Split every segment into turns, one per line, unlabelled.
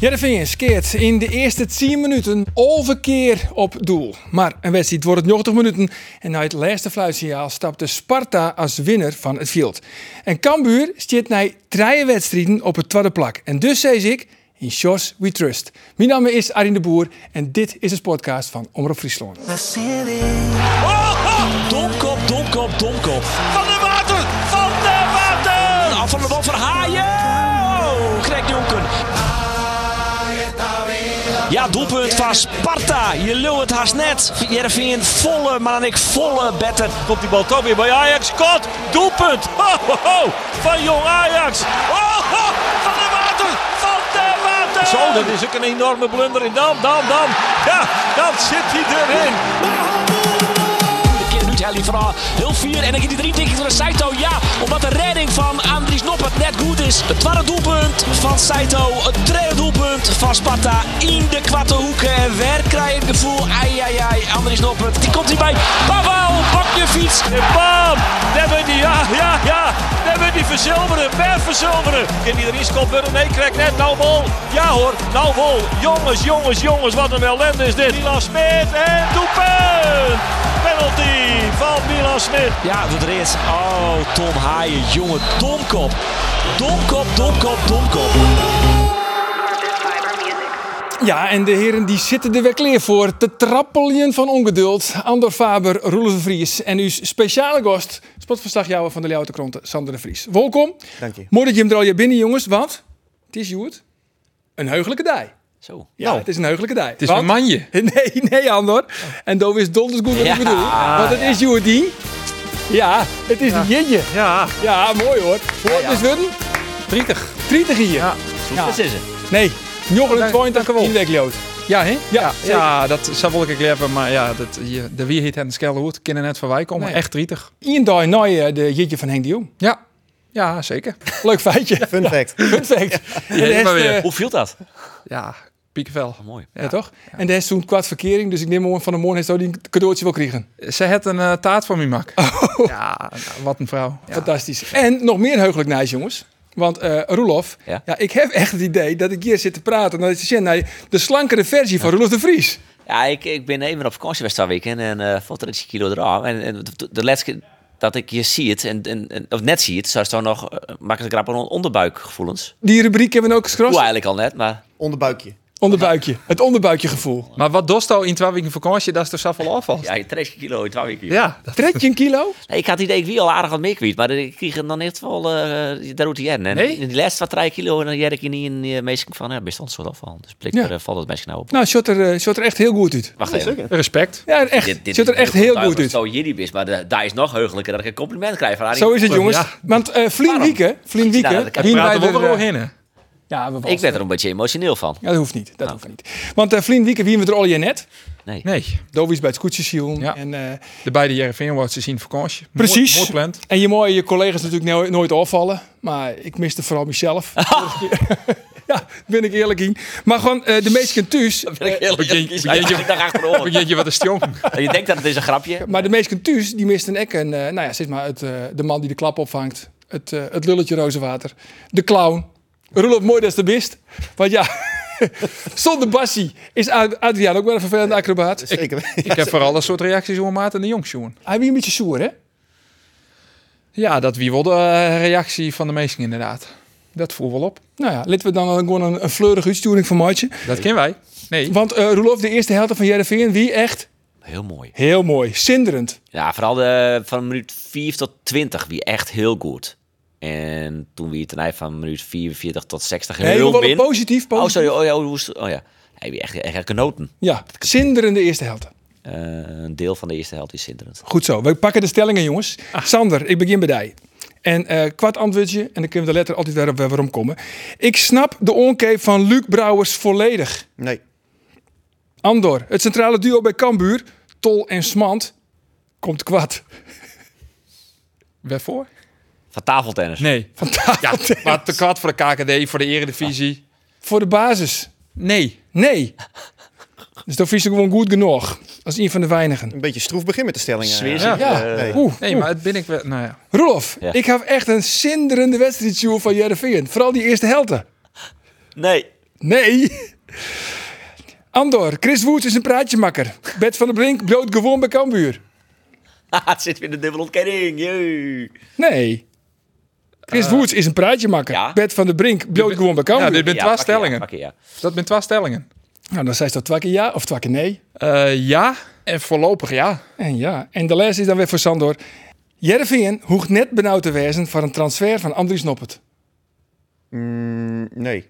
Jereveen skeert in de eerste 10 minuten overkeer op doel. Maar een wedstrijd wordt het 90 minuten en na het laatste fluitsignaal stapte Sparta als winnaar van het veld. En Cambuur zit na drie wedstrijden op het tweede plak. En dus zei ik, in Shores We Trust. Mijn naam is Arjen de Boer en dit is een podcast van Omroep Friesland.
Oh, oh! Domkop, domkop, domkop. Van de water, van de water. Af van de bal van Haaien. Ja, doelpunt van Sparta. Je lult het haast net. Jereveen volle, maar dan ik volle better. Komt die bal toch weer bij Ajax. Kot, doelpunt. Ho, ho, ho. Van jong Ajax. Oh, oh, van de water, van de water. Zo, dat is ook een enorme blunder. En dan, dan, dan. Ja, dan zit hij erin. Helly vooral heel vier. En dan gaat die drie tegen van Saito. Ja, omdat de redding van Andries Noppert net goed is. Het tweede doelpunt van Saito. Het tweede doelpunt van Sparta in de kwarte hoeken. En waar krijg het gevoel? Ai, ai, ai. Andries Noppert. Die komt hierbij. Pavel, pak je fiets. En bam. Daar ben die. Ja, ja, ja. Daar ben die verzilveren. Ver verzilveren. Kan die erin schoppen? Nee, krijg net. Nou vol. Ja hoor. Nou vol. Jongens, jongens, jongens. Wat een ellende is dit. Milan Smit. En doelpunt. Penalty van Milan Smit. Ja, het reeds. Oh, Tom Haaien. Jongen, domkop. Domkop, domkop, domkop.
Ja, en de heren die zitten er weer klaar voor. Te trappelen van ongeduld. Andor Faber, Roelof de Vries en uw speciale gast, sportverslagjouwer van de Leeuwarden Kranten, Sander de Vries. Welkom.
Dank je.
Mooi dat je hem er al je binnen, jongens, want het is Joert. Een heugelijke dij.
Zo.
Ja, het is een heugelijke dij.
Het is mijn manje.
Nee, nee, Andor. En Dove is donders goed wat
Ja.
ik bedoel. Want het is Joert die. Ja, het is die Jitje.
Ja,
Ja, mooi hoor. Hoe oud is het?
30.
30 hier.
Ja.
Ja.
Dat is het.
Nee, Jochel
Nee,
20
dank u wel.
in de week lood.
Ja, hè?
Ja,
ja, dat zou wel ik leven, maar ja, dat, je, de wie heet en de Skellehoed kunnen net van wij komen.
Nee.
Echt 30.
Ian dag na je de Jitje van Henk de Jong.
Ja, ja zeker.
Leuk feitje.
Fun fact.
Fun fact. De
maar weer.
eh,
Hoe viel dat?
Ja, piekenvel.
Mooi.
ja, toch? En daar is toen kwart verkering, dus ik neem van de morgen zou die een cadeautje wel krijgen.
Ze had een eh, taart voor mij mak. Ja, nou, wat een vrouw. Ja.
Fantastisch. En nog meer heugelijk nice, jongens. Want eh Roelof, ja.
Ja?
ik heb echt het idee dat ik hier zit te praten. Dat is naar de slankere versie van Roelof de Vries.
Ja, ik, ik ben even op vakantie geweest twee weken en uh, valt er iets kilo eraf. En, en de, de laatste keer dat ik je zie het, en, en, en- of net zie het, zou het nog uh, makkelijk grappen onderbuikgevoelens.
Die rubriek hebben we ook
Hoe
geschrost.
eigenlijk al net, maar
Onderbuikje.
Onderbuikje. Het onderbuikje gevoel.
Maar wat dost al in twee weken vakantie, dat is toch zoveel afval?
ja, je 30 kilo in twee weken.
Ja,
Trek je een kilo?
Nee, ik had het idee, ik wie al aardig wat meer kwijt, maar ik kreeg dan echt wel, uh, daar doet hij in. En
Nee?
in die laatste wat 3 kilo, en dan jerk je niet in die meestal van, ja, best wel een soort afval. Dus blijkbaar
Ja.
uh, valt het mensen nou op.
Nou, shot er, eh, shot er echt heel goed uit.
Wacht even.
respect.
Ja, echt. shot er echt heel goed uit.
Zo jullie best, maar daar is nog heugelijker dat ik een compliment krijg van haar.
Zo is het, jongens.
Ja.
Want eh Vlien? Wieken, Vlien Wieken, de,
er wel
eh,
heen.
Ja, we
Ik werd er een beetje emotioneel van.
Ja, dat hoeft niet. Dat hoeft niet. Want uh, Vlien Wieken, wie we er al je net.
Nee.
Nee,
Dovi is bij het scootjeshiel.
Ja.
En, eh,
de beide JRVN wordt ze zien vakantie.
Precies.
Mooi, mooi plant.
en je mooie je collega's natuurlijk no- nooit afvallen. Maar ik miste vooral mezelf. ja, ben ik eerlijk in. Maar gewoon eh, de meesten thuis. eh,
je-
ik achterover.
Begin je wat een.
Je denkt dat het is een grapje.
maar de meesten thuis, die misten ek een, eh, nou ja, zeg maar, het, eh, de man die de klap opvangt. Het, eh, het lulletje rozenwater. De clown. Roelof mooi dat is de best. Want ja, zonder Bassie is Ad- Adriaan ook wel een vervelende acrobaat.
Zeker.
Ik heb vooral een soort reacties over Maarten de Jongs, jongen.
Hij wie een beetje soer, hè?
Ja, dat wie wel de eh, reactie van de meesten inderdaad. Dat voel wel op.
Nou ja, laten we dan gewoon een, een fleurige uitsturing van Maatje.
Dat kennen wij. Nee.
Want eh Roelof, de eerste helft van Jereveen, wie echt
Heel mooi.
heel mooi, zinderend.
Ja, vooral de, van minuut 4 tot 20 wie echt heel goed. En toen wie het van minuut 44 tot 60
Heel
min.
positief,
Oh,
positief.
sorry. Oh ja, hoe? Oh ja. Hij wie echt, echt genoten.
Ja, zinderende eerste helft.
Eh, een deel van de eerste helft is zinderend.
Goed zo, we pakken de stellingen, jongens. Sander, ik begin bij jou. En eh kwart antwoordje, en dan kunnen we de letter altijd weer op waarom komen. Ik snap de onkeep van Luc Brouwers volledig.
Nee.
Andor, het centrale duo bij Cambuur, Tol en Smant, komt kwad.
Waarvoor?
Van tafeltennis.
Nee.
Van
Ja,
tafeltennis.
maar te kwart voor de KKD, voor de eredivisie.
Voor de basis.
Nee.
Nee. Dus dan vies ik gewoon goed genoeg. Als een van de weinigen.
Een beetje stroef begin met de stellingen.
Sfeer
Ja.
Ja.
nee.
Oeh,
Nee, maar het ben ik wel... Nou ja.
Rolof,
Ja.
ik heb echt een zinderende wedstrijd van Jereveen. Vooral die eerste helte.
Nee.
Nee. Andor, Chris Woods is een praatjemakker. Bert van der Brink bloot gewoon bij Cambuur.
het zit weer de dubbele ontkenning. Jee.
Nee. Chris Woods is een praatjemakker.
ja.
Bert van der Brink bloot gewoon bij Cambuur.
Ja, dit zijn
Ja,
twee stellingen. Dat zijn twee stellingen.
Nou, dan zei ze toch twee keer ja of twee keer nee.
Eh, ja, en voorlopig ja.
En ja, en de les is dan weer voor Sandor. Jereveen hoeft net benauwd te wezen voor een transfer van Andries Noppert.
Mm, nee.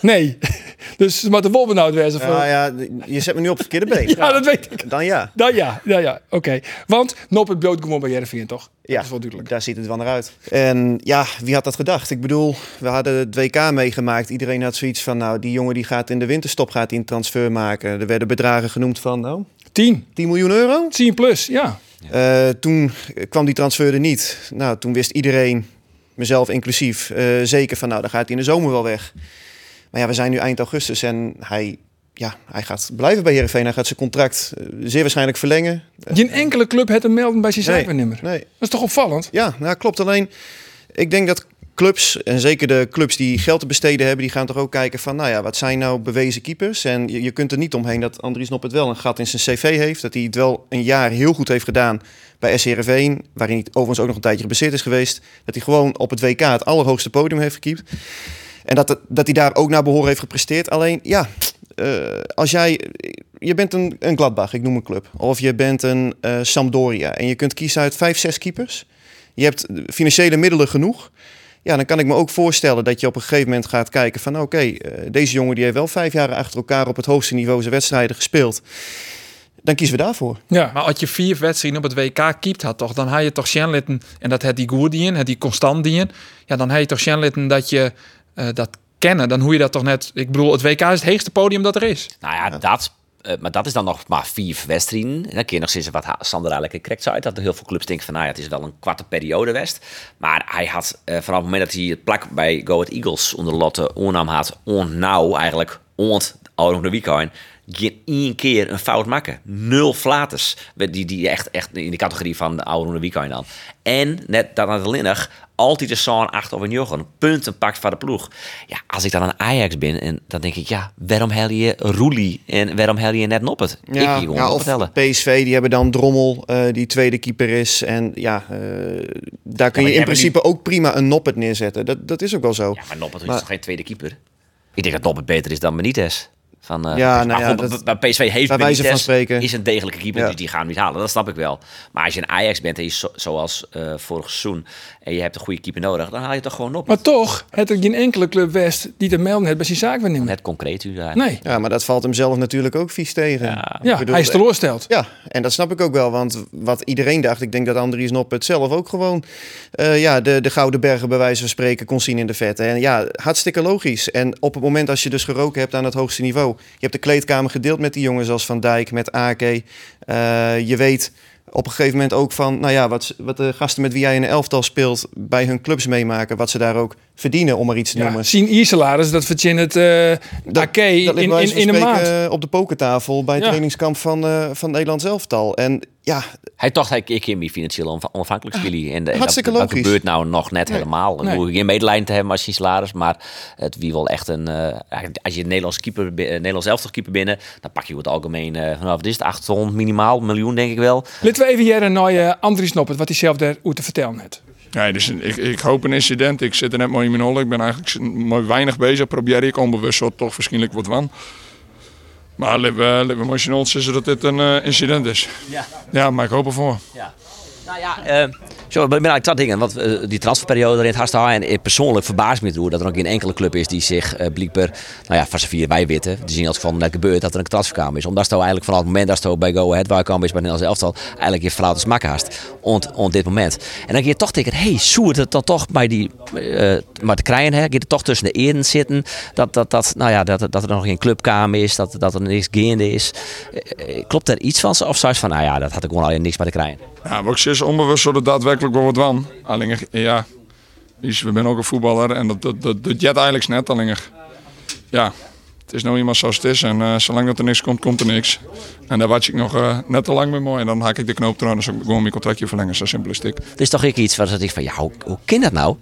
Nee. Dus ze moeten wezen voor...
Ja, ja, je zet me nu op het verkeerde been.
Ja, dat weet ik.
Dan ja.
Dan ja, ja, ja. Oké. Want Noppert bloot gewoon bij Jereveen, toch?
Ja,
Dat is wel duidelijk.
daar ziet het wel naar uit. En ja, wie had dat gedacht? Ik bedoel, we hadden het WK meegemaakt. Iedereen had zoiets van, nou, die jongen die gaat in de winterstop gaat die een transfer maken. Er werden bedragen genoemd van, nou,
10.
10 miljoen euro.
10 plus, ja.
Eh, toen kwam die transfer er niet. Nou, toen wist iedereen, mezelf inclusief, eh, zeker van, nou, dan gaat hij in de zomer wel weg. Maar ja, we zijn nu eind augustus en hij, ja, hij gaat blijven bij Heerenveen. Hij gaat zijn contract eh, zeer waarschijnlijk verlengen.
Geen enkele club heeft hem melden bij zijn
Nee,
zaakwaarnemer.
nee.
Dat is toch opvallend?
Ja, nou klopt. Alleen, ik denk dat clubs, en zeker de clubs die geld te besteden hebben, die gaan toch ook kijken van, nou ja, wat zijn nou bewezen keepers? En je, je kunt er niet omheen dat Andries Noppert wel een gat in zijn cv heeft. Dat hij het wel een jaar heel goed heeft gedaan bij SC Heerenveen, waarin hij overigens ook nog een tijdje gebaseerd is geweest. Dat hij gewoon op het WK het allerhoogste podium heeft gekiept. En dat, het- dat hij daar ook naar behoren heeft gepresteerd. Alleen, ja, eh, als jij... Je bent een, een Gladbach, ik noem een club. Of je bent een eh, Sampdoria. En je kunt kiezen uit vijf, zes keepers. Je hebt financiële middelen genoeg. Ja, dan kan ik me ook voorstellen dat je op een gegeven moment gaat kijken van... oké, eh, deze jongen die heeft wel vijf jaar achter elkaar op het hoogste niveau zijn wedstrijden gespeeld. Dan kiezen we daarvoor.
Ja.
Maar als je vier wedstrijden op het WK keept had, toch, dan had je toch Sjenlitten, en dat het die goed dien, het die constant dien. Ja, dan had je toch Sjenlitten dat je eh, dat kennen. Dan hoe je dat toch net. Ik bedoel, het WK is het heegste podium dat er is.
Nou ja, dat. eh, maar dat is dan nog maar vier wedstrijden. En dan kun nog steeds wat Sander lekker correct uit. Dat er heel veel clubs denken van, nou ja, het is wel een kwarte periode west. Maar hij had eh, vanaf het moment dat hij het plak bij Go Eagles onder Lotte oornam had, onnauw eigenlijk, ont oude de weekend, geen één keer een fout maken. Nul flaters. Die, die echt, echt in de categorie van de oude weekend dan. En net dat aan de linnig, altijd de zoon achter of een jochen. Punten pakt van de ploeg. Ja, als ik dan een Ajax ben, en dan denk ik, ja, waarom hel je Roelie en waarom hel je net Noppet? ik hier gewoon
ja,
ja,
of
vertellen.
PSV, die hebben dan Drommel, eh, die tweede keeper is. En ja, eh, daar kun je in principe ook prima een Noppet neerzetten. Dat, dat is ook wel zo.
Ja, maar Noppet is toch geen tweede keeper? Ik denk dat Noppet beter is dan Benitez. Van, eh,
Ja,
maar
nou ja,
goed,
dat-
PSV heeft
bij wijze van spreken.
is een degelijke keeper,
Ja.
dus die gaan we niet halen. Dat snap ik wel. Maar als je een Ajax bent en je zo- zoals eh, vorig seizoen en je hebt een goede keeper nodig, dan haal je toch gewoon Noppet.
Maar toch, het er geen enkele club West die te melden heeft bij zijn zaakwaarnemer.
Net concreet u daar.
Nee.
Ja, maar dat valt hem zelf natuurlijk ook vies tegen.
Ja.
Ja,
Ik bedoel,
hij is teleurgesteld.
Ja, en dat snap ik ook wel. Want wat iedereen dacht, ik denk dat Andries Noppet zelf ook gewoon eh, ja, de, de Gouden Bergen bij wijze van spreken kon zien in de vette. En ja, hartstikke logisch. En op het moment als je dus geroken hebt aan het hoogste niveau. Je hebt de kleedkamer gedeeld met die jongens als Van Dijk, met Ake. Eh, je weet op een gegeven moment ook van, nou ja, wat, wat de gasten met wie jij in een elftal speelt bij hun clubs meemaken. Wat ze daar ook verdienen, om maar iets te
Ja,
noemen.
zien Iersalaris, dat verdient het eh
Dat-
AK in,
dat
in,
van
in een maand.
spreken op de pokertafel bij het
Ja.
trainingskamp van, eh van Nederlands elftal. En ja,
Hij dacht, hij ik in financieel onaf- onafhankelijk spelen. En, en
Hartstikke
dat, gebeurt nou nog net helemaal. Dan
Nee.
hoef je geen medelijden te hebben als je salaris. Maar het wie wel echt een... eh, als je een Nederlands, keeper, eh, Nederlands elftal keeper binnen... dan pak je over het algemeen... eh vanaf wat is het? 800 minimaal, miljoen denk ik wel.
Laten we even jaren naar uh, Andries Noppert, wat hij zelf daar hoe te vertellen heeft.
Nee, dus ik, ik hoop een incident. Ik zit er net mooi in mijn hol. Ik ben eigenlijk mooi weinig bezig. Probeer ik onbewust zo toch waarschijnlijk wat van. Maar mooi zien is dat dit een eh, incident is.
Ja.
Ja, maar ik hoop ervoor.
Ja. Nou ja, eh zo, ben eigenlijk dat dingen. Want eh, die transferperiode erin het en ik persoonlijk verbaast me erdoor dat er nog geen enkele club is die zich eh blijkbaar, nou ja, van z'n vier wij weten, die zien als geval net gebeurt dat er een transferkamer is. Omdat het eigenlijk vanaf het moment dat het bij Go Ahead waar kwam is bij Nederlands elftal, eigenlijk je verlaat te maken haast. Ont, ont dit moment. En dan je toch denken, hey, Soert het dan toch bij die, eh maar te krijgen, hè, je er toch tussen de eren zitten, dat, dat, dat, nou ja, dat, dat er nog geen clubkamer is, dat, dat er niks gaande is. Klopt er iets van, of zoals van, nou ja, dat had ik gewoon alleen niks bij te krijgen.
Ik zie ze onbewust zo dat daadwerkelijk wel wat van. Alleen, ja, we zijn ook een voetballer en dat, dat, dat doet Jet eigenlijk net. Alleen, ja, het is nou iemand zoals het is en eh, zolang dat er niks komt, komt er niks. En daar watch ik nog eh, net te lang mee mooi en dan haak ik de knoop eraan en dan gewoon mijn contractje verlengen. Zo simpel is het.
Het is toch ik iets waar ik van, ja, hoe, hoe kan dat nou?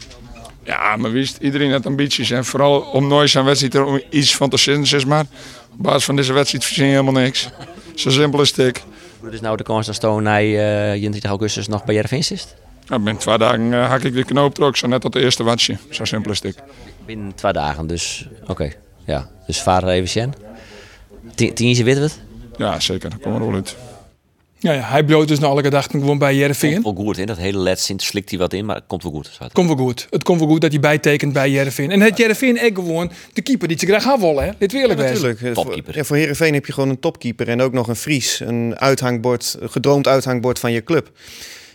Ja, maar wist iedereen heeft ambities en vooral om nooit zijn wedstrijd er om iets van te zeg maar. Op basis van deze wedstrijd verzin je helemaal niks. Zo simpel is het. Ik.
Dus nou de kans dat hij uh, 21 augustus nog bij Jereveen zit?
Ja, binnen twee dagen eh, hak ik de knoop er ook zo net tot de eerste watje. Zo simpel is het. ik.
Binnen twee dagen, dus oké. Ja, dus vader even. Tien weten we het?
Ja, zeker. Komt er wel uit.
Ja, ja, hij bloot dus na elke dag gewoon bij
Komt
Jereveen.
wel goed in. Dat hele let sint slikt hij wat in, maar het komt wel goed. Zo.
Komt wel goed. Het komt wel goed dat hij bijtekent bij Jereveen. En het Jereveen ook gewoon de keeper die ze graag gaan willen, hè? Dit wil ik.
Natuurlijk. Voor-
Topkeeper.
Ja, voor Herenveen heb je gewoon een topkeeper en ook nog een Fries. Een uithangbord, een gedroomd uithangbord van je club.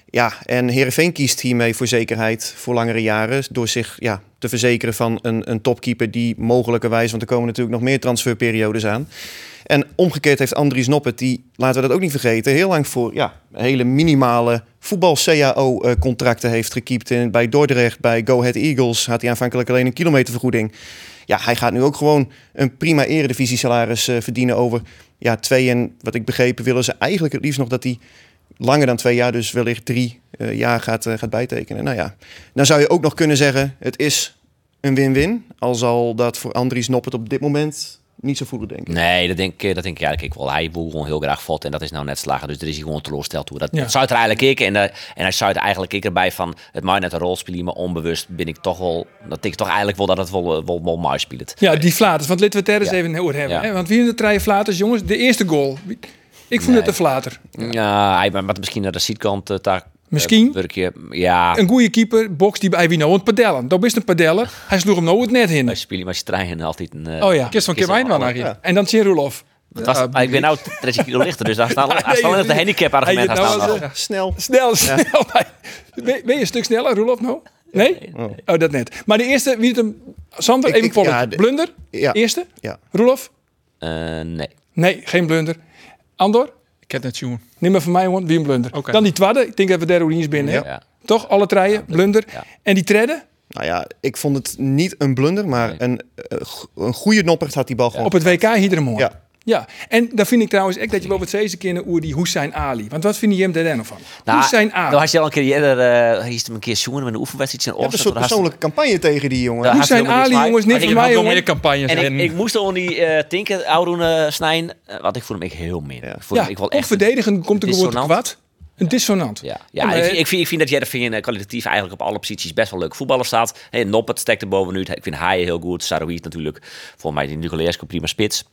Ja, en Herenveen kiest hiermee voor zekerheid voor langere jaren. Door zich ja, te verzekeren van een, een topkeeper die mogelijkerwijs, want er komen natuurlijk nog meer transferperiodes aan. En omgekeerd heeft Andries Noppet, die, laten we dat ook niet vergeten, heel lang voor ja, hele minimale voetbal-CAO-contracten heeft gekiept. In, bij Dordrecht, bij Go Ahead Eagles had hij aanvankelijk alleen een kilometervergoeding. Ja, hij gaat nu ook gewoon een prima eredivisie-salaris eh, verdienen over ja, twee. En wat ik begrepen willen ze eigenlijk het liefst nog dat hij langer dan twee jaar, dus wellicht drie eh, jaar gaat, eh, gaat bijtekenen. Nou ja, dan zou je ook nog kunnen zeggen, het is een win-win. Al zal dat voor Andries Noppet op dit moment niet zo voelen, denk ik.
Nee, dat denk, ik- dat denk ik eigenlijk wel. Hij wil gewoon heel graag valt en dat is nou net slagen. Dus er is hij gewoon teleurgesteld toe. Dat,
Ja.
dat zou het er eigenlijk ik en, eh, en hij zou het eigenlijk ik erbij van het mag net een rol spelen, maar onbewust ben ik toch wel. Dat denk ik toch eigenlijk wel dat het wel, eh, wel, wel mooi speelt.
Ja, die flaters. Want laten we het er eens
Ja.
even over hebben.
Ja.
Hè? Want wie in de treien flaters, jongens? De eerste goal. Ik vond
Nee.
het een flater.
Ja, hij maar misschien naar de zijkant uh, daar.
Misschien.
eh, werkje. ja,
Een goede keeper, box die bij wie nou een padellen. Dat is een padellen. Hij sloeg hem nou het net in.
wij spelen maar strijden altijd een. eh,
Oh ja.
Kist van keer wijn van Arie.
En dan
het was, maar ik ben nou 30 kilo lichter, dus daar staat daar staat nog de handicap argument
Hij
aan
je
staan.
nou
Snel.
Snel, snel. Ben, ben je een stuk sneller, Roelof, nou? Nee? Oh, dat net. Maar de eerste, wie het hem... Sander,
Ik-
even
ik- ja, de-
Blunder?
Ja.
Eerste?
Ja.
Roelof?
Eh, nee.
Nee, geen blunder. Andor?
Ik heb het zien.
Neem maar van mij gewoon, wie een blunder. Dan die tweede. Ik denk dat we daar eens binnen.
Ja.
Toch? Alle treien, blunder.
Ja.
En die tredde?
Nou ja, ik vond het niet een blunder, maar
Nee.
een, een goede noppert had die bal gewoon.
Op het WK iedere morgen.
Ja.
Ja, en dan vind ik trouwens ook dat je wel wat zezen kennen over die Hussein Ali. Want wat vind je hem daar dan nog van? Hussein Ali.
Nou, had je al een keer eerder, eh hij is hem een keer jongen met een oefenwedstrijd in
Je hebt een soort persoonlijke campagne tegen die jongen.
Hussein Ali, jongens, niet
Maar
mij, jongen.
campagnes
En ik, moest al die eh tinken, oudoen snijden, eh, want ik voel hem echt heel min.
Ja.
Ik voel
Ja,
hem ik wel
of
echt.
verdedigen komt er gewoon kwad. Een dissonant.
Ja, ja, ik, vind- ik, vind, ik vind dat Jervin eh, kwalitatief eigenlijk op alle posities best wel leuk voetballer staat. Hey, Noppert stekt er bovenuit. Ik vind Haaien heel goed. Saroui natuurlijk. Volgens mij die Nicolescu prima spits.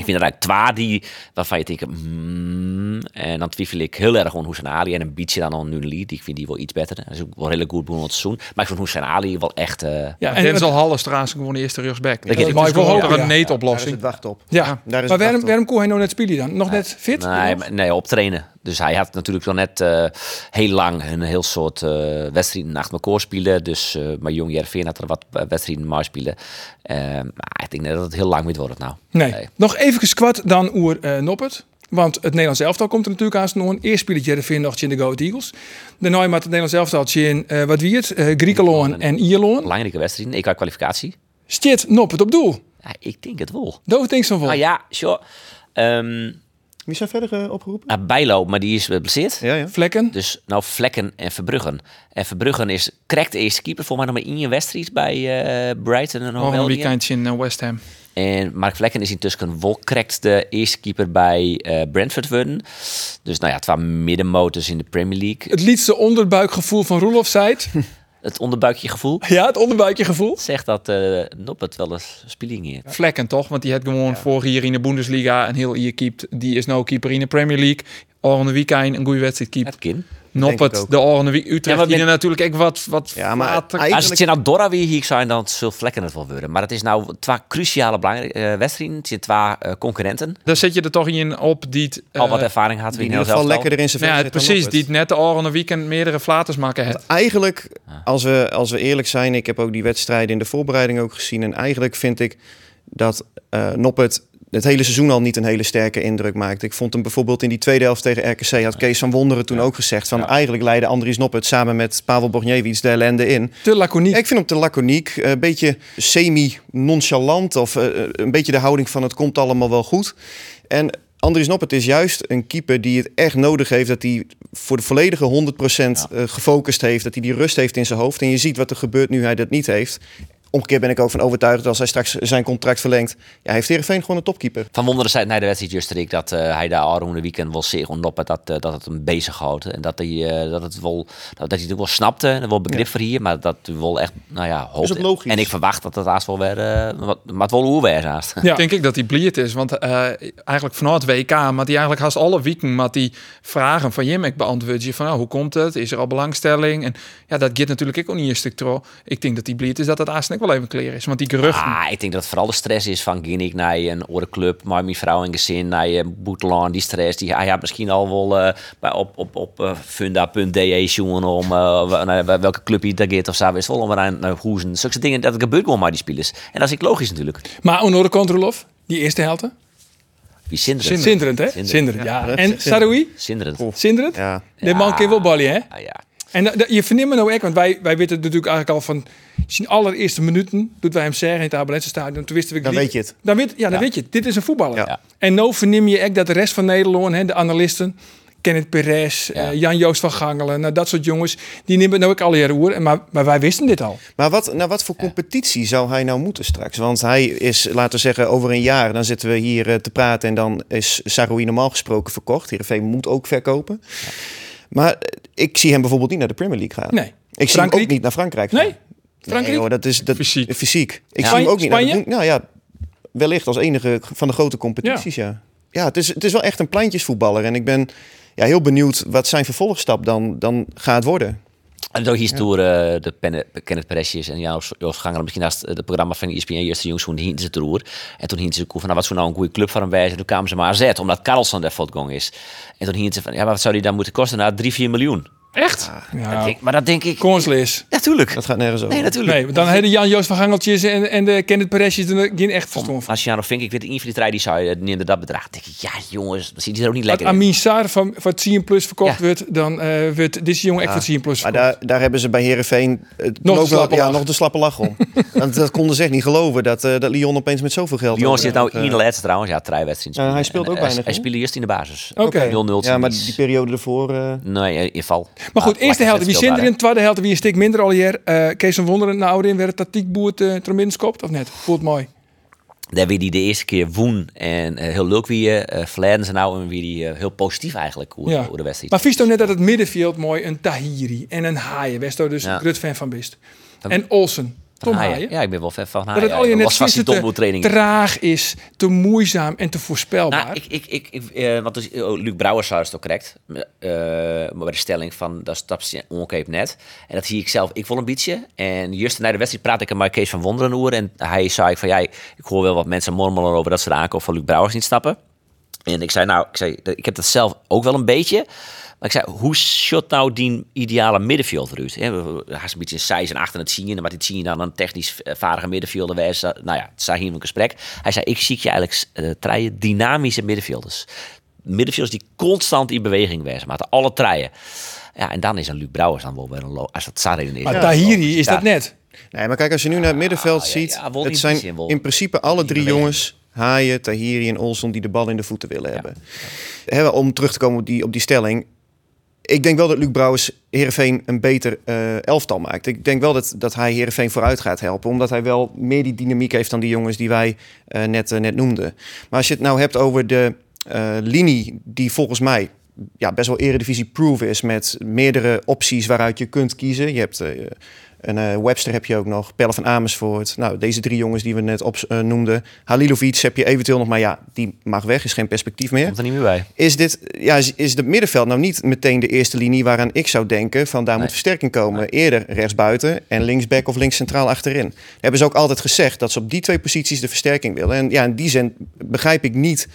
Ik vind er eigenlijk twee die waarvan je denkt, hmm, en dan twijfel ik heel erg aan Hussein Ali en een beetje dan aan Nuneli. Die ik vind die wel iets beter. Dat is ook wel redelijk goed begonnen het seizoen. Maar ik vind Hussein Ali wel echt. eh,
Ja,
En
en
Denzel Hall is trouwens gewoon de eerste rechtsback.
Dat is
is
Michael
gewoon
Hogan,
een
ja.
Daar is
neetoplossing.
het wacht op.
ja.
daar is
maar waarom, waarom kon hij nou net spelen dan? Nog net fit?
Nee, maar- nee, op trainen. Dus hij had natuurlijk wel net eh, heel lang een heel soort eh wedstrijden achter elkaar spelen. Dus eh maar jong Jervin had er wat wedstrijden maar spelen. Maar ik denk net dat het heel lang moet worden nou.
Nee.
Nee.
Nog even kwad dan oer Noppert. Want het Nederlands elftal komt er natuurlijk aan snoen. Eerst speelt Jereveen nog in de Go Eagles. Daarna maakt het Nederlands elftal in wat wie het? Griekenland en Ierland.
Belangrijke wedstrijden. Ik had kwalificatie.
Stiet Noppert op doel.
Ja, ik denk het wel.
Dat denk ik zo van.
Nou ja, sure. Ehm
Wie zijn verder eh, opgeroepen?
nou, Bijlo, maar die is geblesseerd.
Ja, ja.
Vlekken.
Dus nou Vlekken en Verbruggen. En Verbruggen is correct de eerste keeper. Voor mij nog maar in je wedstrijd bij eh, Brighton en
Nog een weekendje in eh, West Ham.
En Mark Vlekken is intussen wel correct de eerste keeper bij eh, Brentford worden. Dus nou ja, het waren middenmotors in de Premier League.
Het liedste onderbuikgevoel van Roelof zei het.
Het onderbuikje gevoel
ja, het onderbuikje gevoel.
zegt dat eh Noppert wel eens speling heeft.
Vlekken toch? Want die had gewoon vorig jaar in de Bundesliga een heel jaar keept. Die is nou keeper in de Premier League. Orne weekend een goede wedstrijd keept.
Het kind.
Noppert, de Orne Week Utrecht.
Ja, maar
die
met-
er natuurlijk ook wat, wat
Ja, maar eigenlijk-
Als het je nou Dora weer hier zijn, dan zult Vlekken het wel worden. Maar het is nou twee cruciale belangrijke eh, wedstrijden. Het zijn twee eh, concurrenten.
Daar zet je er toch in op die het,
Al wat
eh,
ervaring had
Die
we
in
in
ieder
heel
geval lekker in zijn
ja,
zit
precies, die het net de Orne Weekend meerdere flaters maken het.
Eigenlijk, als we, als we eerlijk zijn, ik heb ook die wedstrijden in de voorbereiding ook gezien. En eigenlijk vind ik dat uh, Noppert het hele seizoen al niet een hele sterke indruk maakt. Ik vond hem bijvoorbeeld in die tweede helft tegen RKC... had Kees van Wonderen toen ook gezegd... van eigenlijk leidde Andries Noppert samen met Pavel Borgniewicz de ellende in.
Te laconiek.
Ik vind hem te laconiek. Een beetje semi-nonchalant of uh, een beetje de houding van het komt allemaal wel goed. En Andries Noppert is juist een keeper die het echt nodig heeft... dat hij voor de volledige 100% ja. gefocust heeft. Dat hij die rust heeft in zijn hoofd. En je ziet wat er gebeurt nu hij dat niet heeft omgekeerd ben ik ook van overtuigd dat als hij straks zijn contract verlengt, ja, heeft Heerenveen gewoon een topkeeper.
Van Wonderen zei na de wedstrijd Justerik dat uh, hij daar de weekend wel zeer onnoppen dat, uh, dat het hem bezighoudt. En dat hij, uh, dat het wel, dat, hij het wel snapte en wel begrip ja. voor hier, maar dat hij wel echt, nou ja, hoopt.
logisch.
En ik verwacht dat het haast wel weer, wat, maar het wel hoe weer haast.
Ja, denk ik dat hij bliert is, want eigenlijk vanuit het WK, maar die eigenlijk haast alle weken, maar die vragen van Jim, ik beantwoord je van, nou, hoe komt het? Is er al belangstelling? En ja, dat gaat natuurlijk ook niet een stuk trouw. Ik denk dat die bliert is dat het eigenlijk wel even clear is, want die geruchten...
Ah, ik denk dat het vooral de stress is van Ginnik naar een orenclub, maar mijn vrouw en gezin naar je Boetelan, die stress. Die, hij had misschien al wel uh, bij, op, op, op uh, funda.de zoeken om uh, naar welke club hij daar gaat of zo. Is wel om naar, naar Hoezen. Zulke dingen, dat gebeurt gewoon maar die spelers. En dat is ik logisch natuurlijk.
Maar Onore Controlov, die eerste helte?
Wie Sinderend.
Sinderend, hè? Sinderend, ja. ja. En Saroui?
Sinderend.
Sinderend?
Ja.
De man kan wel ballen, hè?
Ja, ja.
En je verneemt me nou echt, want wij, wij weten natuurlijk eigenlijk al van zijn allereerste minuten, doet wij hem zeggen in het Abelense toen wisten we
Dan weet je het.
Dan weet, ja, dan
Ja.
weet je het. Dit is een voetballer.
Ja.
En nou verneem je echt dat de rest van Nederland, hè, de analisten, Kenneth Perez,
Ja.
eh, Jan-Joost van Gangelen, nou, dat soort jongens, die nemen nou ook al jaren oer. Maar, maar wij wisten dit al.
Maar wat, naar wat voor competitie zou hij nou moeten straks? Want hij is, laten we zeggen, over een jaar... dan zitten we hier eh, te praten en dan is Saroui normaal gesproken verkocht. Heerenveen moet ook verkopen. Maar eh, ik zie hem bijvoorbeeld niet naar de Premier League gaan.
Nee.
Ik zie hem
Frankrijk?
ook niet naar Frankrijk gaan.
Nee? Frankrijk?
Nee, dat is dat,
Fysiek.
fysiek. Ik
Ja.
zie hem ook niet naar
Spanje?
de, Nou ja, wellicht als enige van de grote competities, ja. Ja, het, is, het is wel echt een pleintjesvoetballer. En ik ben ja, heel benieuwd wat zijn vervolgstap dan, dan gaat worden.
En zo hier door uh, de Penne- Kenneth Peresjes en Joost Joost Ganger misschien naast het programma van E ESPN Eerste Jongs toen hielden ze roer. En toen hielden ze van nou, wat zou nou een goede club voor hem wijzen. Toen kwamen ze maar AZ, omdat Carlson daar voortgang is. En toen hielden ze van, ja, maar wat zou die dan moeten kosten? Nou, 3, 4 miljoen.
Echt?
Dat
Ja,
denk- maar dat denk ik...
Konslis.
Natuurlijk.
Dat gaat nergens over.
Nee, natuurlijk.
Nee, dan hebben Jan-Joost van Gangeltjes en, en de Kenneth Perezjes er geen echt verstand van.
Marciano Fink, ik weet een van die drie die zou je neemde dat bedrag. Dan denk ik, ja jongens, dat ziet hij er ook niet
Als
lekker in.
Amin Sarr van, van het 10 Plus verkocht
Ja.
wordt, dan eh wordt deze jongen echt voor 10 Plus
Maar
verkocht.
daar, daar hebben ze bij Herenveen het
Nog de slappe
ja,
lach.
nog de slappe lach om. Want dat konden ze echt niet geloven dat, eh, dat Lyon opeens met zoveel geld.
Lyon zit nou
eh,
in de laatste trouwens. Ja, drie wedstrijden.
Hij speelt ook
En, eh,
weinig,
Hij speelde eerst in de basis.
Oké.
0-0.
Ja, maar die periode ervoor. eh,
Nee, in val.
Maar goed,
Ah,
eerste helft wie
vet
zit er in,
speelbaar,
tweede helft wie een stuk minder al hier. Eh Kees van Wonderen, nou in werd het tactiek boert uh, skopt of net? Voelt mooi.
Daar wie die de eerste keer woen en eh, heel leuk wie je. Uh, ze nou en wie die eh, heel positief eigenlijk hoe,
Ja.
hoe de wedstrijd.
Maar vies toch net dat het middenveld mooi een Tahiri en een Haaien, Westo dus
Ja.
fan van bist. En Olsen, Tom
Haaien.
Haaien.
Ja, ik ben wel fan van
Dat
Haaien.
het al je net
was vast
te
doeltraining.
traag is, te moeizaam en te voorspelbaar.
Nou, ik, ik, ik, ik, eh, want dus, eh, Luc Brouwers zou het ook correct. eh, maar bij de stelling van dat stap je onkeep net. En dat zie ik zelf ik wel een beetje. En juist na de wedstrijd praat ik met Kees van Wonderen over. En hij zei van ja, ik hoor wel wat mensen mormelen over dat ze de aankoop van Luc Brouwers niet snappen. En ik zei nou, ik, zei, ik heb dat zelf ook wel een beetje. Maar ik zei, hoe shot nou die ideale middenvelder uit? Hè, we- we- Hij is een beetje een size en achter het zien. Maar dit zien dan een technisch eh, vaardige middenvelder. Wees. Nou ja, het zei hier in een gesprek. Hij zei, ik zie je eigenlijk uh, treien dynamische middenvelders. Middenvelders die constant in beweging wezen. Maar alle treien. Ja, en dan is een Luc Brouwers dan wel weer een Als dat Sarin is.
maar
Ja,
Tahiri is dat net.
Nee, maar kijk, als je nu naar het middenveld
ja,
ziet,
ja,
het zijn
zin wel.
in principe alle drie jongens, Haaien, Tahiri en Olson, die de bal in de voeten willen hebben. Hè, om terug te komen op die, op die stelling. Ik denk wel dat Luc Brouwers Heerenveen een beter eh, elftal maakt. Ik denk wel dat, dat hij Heerenveen vooruit gaat helpen. Omdat hij wel meer die dynamiek heeft dan die jongens die wij eh, net, eh, net noemden. Maar als je het nou hebt over de linie die volgens mij ja, best wel eredivisie-proof is... met meerdere opties waaruit je kunt kiezen. Je hebt... een eh, Webster heb je ook nog, Pelle van Amersfoort. Nou, deze drie jongens die we net op eh, noemden. Halilovic heb je eventueel nog, maar ja, die mag weg, is geen perspectief meer.
Komt er niet meer bij.
Is dit, ja, is, is het middenveld nou niet meteen de eerste linie waaraan ik zou denken van daar
Nee.
moet versterking komen? Eerder rechtsbuiten en linksback of links centraal achterin. Hebben ze ook altijd gezegd dat ze op die twee posities de versterking willen. En ja, in die zin begrijp ik niet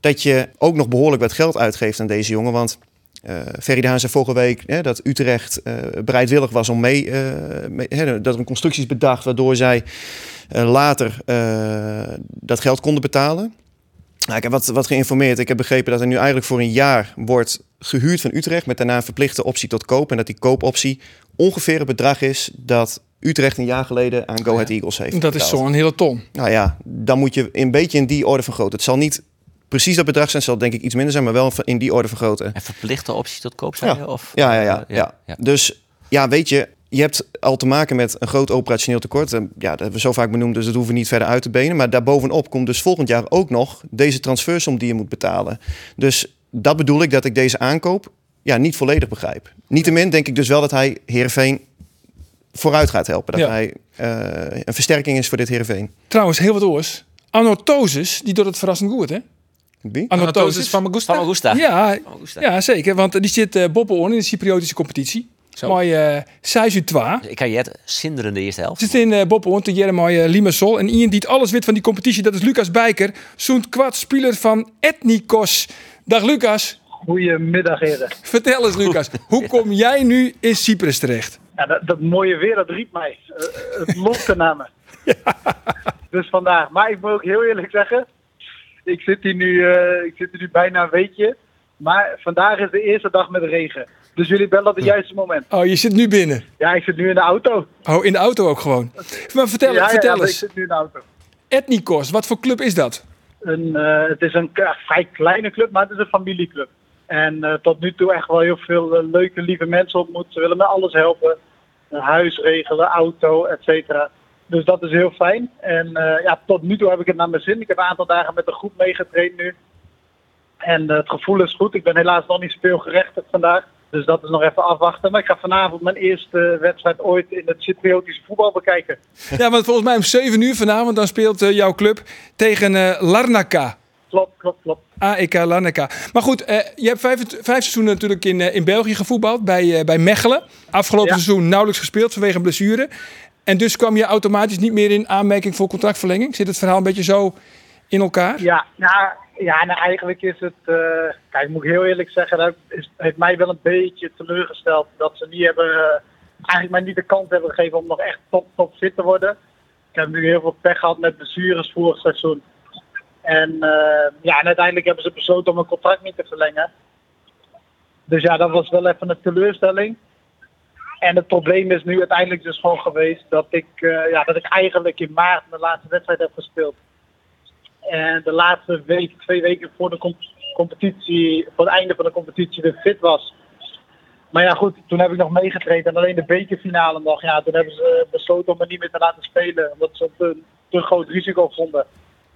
dat je ook nog behoorlijk wat geld uitgeeft aan deze jongen, want eh Ferry zei vorige week hè, dat Utrecht eh, bereidwillig was om mee, eh, mee- hè, dat er een constructie is bedacht waardoor zij later dat geld konden betalen. Nou, ik heb wat, wat geïnformeerd. Ik heb begrepen dat er nu eigenlijk voor een jaar wordt gehuurd van Utrecht... met daarna een verplichte optie tot koop. En dat die koopoptie ongeveer het bedrag is... dat Utrecht een jaar geleden aan Go Ahead Eagles heeft
Dat is zo'n hele ton.
Nou ja, dan moet je een beetje in die orde vergroten. Het zal niet precies dat bedrag zijn, zal denk ik iets minder zijn, maar wel in die orde vergroten.
En verplichte optie tot koop, zei
Ja.
je? Of,
Ja, ja, ja, ja, Dus ja, weet je, je hebt al te maken met een groot operationeel tekort. En Ja, dat hebben we zo vaak benoemd, dus dat hoeven we niet verder uit te benen. Maar daarbovenop komt dus volgend jaar ook nog deze transfersom die je moet betalen. Dus dat bedoel ik dat ik deze aankoop ja, niet volledig begrijp. Niettemin denk ik dus wel dat hij Heerenveen vooruit gaat helpen. Dat
Ja.
hij eh, een versterking is voor dit Heerenveen.
Trouwens, heel wat oors. Annotosis, die doet het verrassend goed, hè?
Wie?
Van Magusta.
Van Augusta.
Ja,
Augusta.
ja, zeker. Want die zit uh, in de Cypriotische competitie. Mooi uh, 6 uur 2.
Ik kan je het zinderende eerste helft.
Zit in uh, te mooi uh, Limassol. En iemand die het alles weet van die competitie, dat is Lucas Bijker. Zo'n kwart speler van Ethnikos. Dag Lucas.
Goedemiddag, heren.
Vertel eens, Lucas. hoe kom jij nu in Cyprus terecht?
Ja, dat, dat mooie weer, dat riep mij. Uh, het lokte naar me. Dus vandaag. Maar ik moet ook heel eerlijk zeggen, ik zit hier nu, uh, ik zit hier nu bijna een weekje. Maar vandaag is de eerste dag met regen. Dus jullie bellen op het juiste moment.
Oh, je zit nu binnen?
Ja, ik zit nu in de auto.
Oh, in de auto ook gewoon? Maar vertel,
ja,
vertel
ja,
eens.
ik zit nu in de auto.
Ethnikos, wat voor club is dat?
Een, uh, het is een vrij kleine club, maar het is een familieclub. En uh, tot nu toe echt wel heel veel leuke, lieve mensen ontmoet. Ze willen me alles helpen. huis regelen, auto, et cetera. Dus dat is heel fijn. En uh, ja, tot nu toe heb ik het naar mijn zin. Ik heb een aantal dagen met de groep meegetraind nu. En uh, het gevoel is goed. Ik ben helaas nog niet speelgerechtigd vandaag. Dus dat is nog even afwachten. Maar ik ga vanavond mijn eerste wedstrijd ooit in het Cypriotische voetbal bekijken.
Ja, want volgens mij om 7 uur vanavond dan speelt uh, jouw club tegen Larnaca.
Klopt, klopt, klopt.
AEK Larnaca. Maar goed, je hebt vijf, vijf seizoenen natuurlijk in, in België gevoetbald, bij, bij Mechelen. Afgelopen ja. seizoen nauwelijks gespeeld vanwege een blessure. En dus kwam je automatisch niet meer in aanmerking voor contractverlenging. Zit het verhaal een beetje zo in elkaar?
Ja, nou, ja nou eigenlijk is het... Uh, kijk, moet ik heel eerlijk zeggen, dat is, heeft mij wel een beetje teleurgesteld. Dat ze niet hebben, uh, eigenlijk mij niet de kans hebben gegeven om nog echt top, top fit te worden. Ik heb nu heel veel pech gehad met blessures vorig seizoen. En, uh, ja, uiteindelijk hebben ze besloten om mijn contract niet te verlengen. Dus ja, dat was wel even een teleurstelling. En het probleem is nu uiteindelijk dus gewoon geweest dat ik, uh, ja, dat ik eigenlijk in maart mijn laatste wedstrijd heb gespeeld. En de laatste twee weken voor de comp competitie, voor het einde van de competitie weer fit was. Maar ja goed, toen heb ik nog meegetraind en alleen de bekerfinale nog. Ja, toen hebben ze besloten om me niet meer te laten spelen, omdat ze een te groot risico vonden.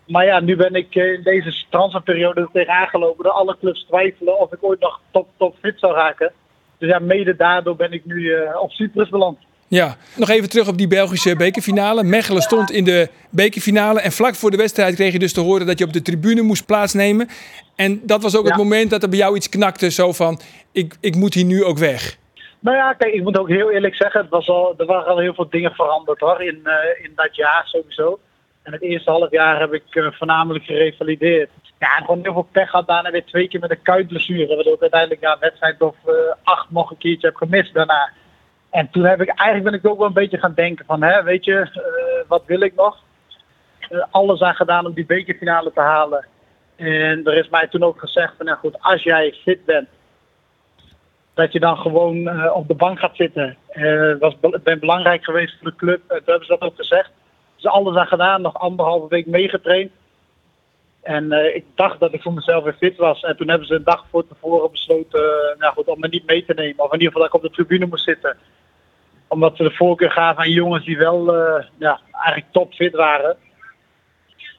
Maar ja, nu ben ik in deze transferperiode er tegenaan gelopen. Dat alle clubs twijfelen of ik ooit nog top, top fit zou raken. Dus ja, mede daardoor ben ik nu uh, op Cyprus beland.
Ja, nog even terug op die Belgische bekerfinale. Mechelen stond in de bekerfinale en vlak voor de wedstrijd kreeg je dus te horen dat je op de tribune moest plaatsnemen. En dat was ook ja. het moment dat er bij jou iets knakte, zo van, ik, ik moet hier nu ook weg.
Nou ja, kijk, ik moet ook heel eerlijk zeggen, het was al, er waren al heel veel dingen veranderd hoor, in, uh, in dat jaar sowieso. En het eerste half jaar heb ik uh, voornamelijk gerevalideerd. Ja, en gewoon heel veel pech gehad. Daarna weer twee keer met een kuitblessure. Waardoor ik uiteindelijk ja, wedstrijd of uh, acht nog een keertje heb gemist daarna. En toen heb ik eigenlijk ben ik ook wel een beetje gaan denken van, hè, weet je, uh, wat wil ik nog? alles aan gedaan om die bekerfinale te halen. En er is mij toen ook gezegd van, nou goed, als jij fit bent, dat je dan gewoon op de bank gaat zitten. Het was ben belangrijk geweest voor de club. Toen hebben ze dat ook gezegd. Dus alles aan gedaan, nog anderhalve week meegetraind. En uh, ik dacht dat ik voor mezelf weer fit was. En toen hebben ze een dag voor tevoren besloten uh, nou goed, om me niet mee te nemen. Of in ieder geval dat ik op de tribune moest zitten. Omdat ze de voorkeur gaven aan jongens die wel uh, ja, eigenlijk topfit waren.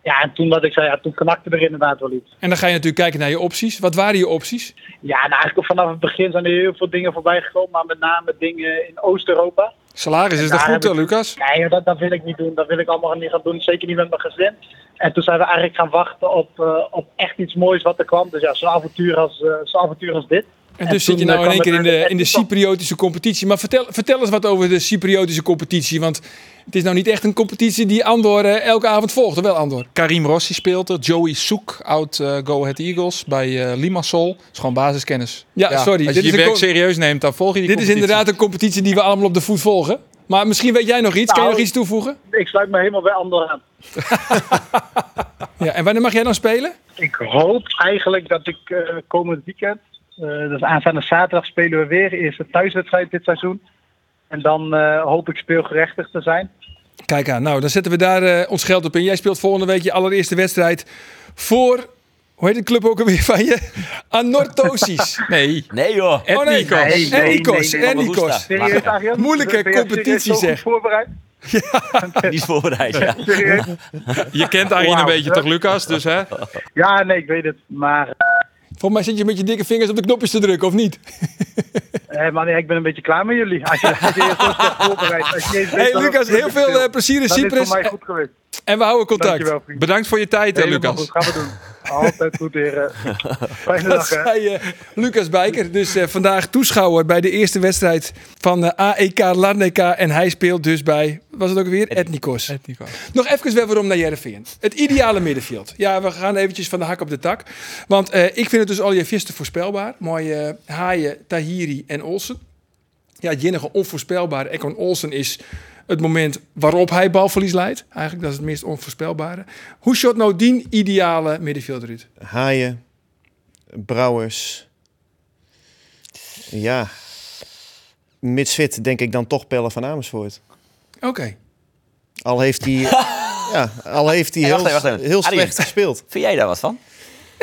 Ja, en toen dat ik zei, ja, toen knakte er inderdaad wel iets.
En dan ga je natuurlijk kijken naar je opties. Wat waren je opties?
Ja, nou eigenlijk vanaf het begin zijn er heel veel dingen voorbij gekomen. Maar met name dingen in Oost-Europa.
Salaris is dat goed, ik, Lucas?
Nee, dat, dat wil ik niet doen. Dat wil ik allemaal niet gaan doen. Zeker niet met mijn gezin. En toen zijn we eigenlijk gaan wachten op, uh, op echt iets moois wat er kwam. Dus ja, zo'n avontuur als, uh, zo'n avontuur als dit.
En, en dus zit je nou in één keer in de, in de Cypriotische competitie. Maar vertel, vertel eens wat over de Cypriotische competitie. Want het is nou niet echt een competitie die Andor uh, elke avond volgt. Wel Andor?
Karim Rossi speelt er. Joey Soek, oud uh, Go Ahead Eagles bij uh, Limassol. Dat is gewoon basiskennis.
Ja, ja sorry.
Als je dit je werk serieus neemt, dan volg je die
Dit is inderdaad een competitie die we allemaal op de voet volgen. Maar misschien weet jij nog iets. kan je
Nou,
nog iets toevoegen?
Ik sluit me helemaal bij anderen aan.
Ja, en wanneer mag jij dan spelen?
Ik hoop eigenlijk dat ik eh, komend weekend, eh dus aanstaande zaterdag, spelen we weer. Eerste thuiswedstrijd dit seizoen. En dan eh, hoop ik speelgerechtig te zijn.
Kijk aan, nou dan zetten we daar eh, ons geld op in. Jij speelt volgende week je allereerste wedstrijd voor, hoe heet de club ook alweer van je? Anorthosis.
Nee.
Nee joh.
Oh nee.
Nee, nee,
Etnikos. Etnikos. Moeilijke competitie, zeg.
voorbereid?
Niet voorbereid, ja.
Serieus?
Je kent Arjen een beetje toch, Lucas? Dus hè?
Ja, nee, ik weet het. Maar
Volgens mij zit je met je dikke vingers op de knopjes te drukken, of niet?
eh, man, ik ben een beetje klaar met jullie. Als je, als je je zo slecht voorbereidt. Als je niet eens weet
Hey
dat
Lucas, heel veel eh, plezier in
is
Cyprus.
voor mij goed geweest.
En we houden contact.
Dankjewel, vriend.
Bedankt voor je tijd, hè, Lucas.
goed, gaan we doen. Altijd goed, heren. Fijne
Dat
dag, hè.
zei eh, Lucas Bijker. Dus eh, vandaag toeschouwer bij de eerste wedstrijd van de AEK Larnaca. En hij speelt dus bij, was het ook weer? Etnikos. Nog even weer waarom naar Jereveen. Het ideale middenveld. Ja, we gaan eventjes van de hak op de tak. Want eh, ik vind het dus al je visten voorspelbaar. Mooie eh, Haaien, Tahiri en Olsen. Ja, het enige onvoorspelbare, Ekon Olsen, is het moment waarop hij balverlies leidt. Eigenlijk, dat is het meest onvoorspelbare. Hoe shot nou die ideale middenveld eruit?
Haaien, Brouwers. Ja. Mitsfit denk ik dan toch Pelle van Amersfoort.
Oké.
Al heeft hij, ja, al heeft hij
Hey,
heel,
wacht even, wacht even.
heel
Arjen.
slecht gespeeld.
Vind jij daar wat van?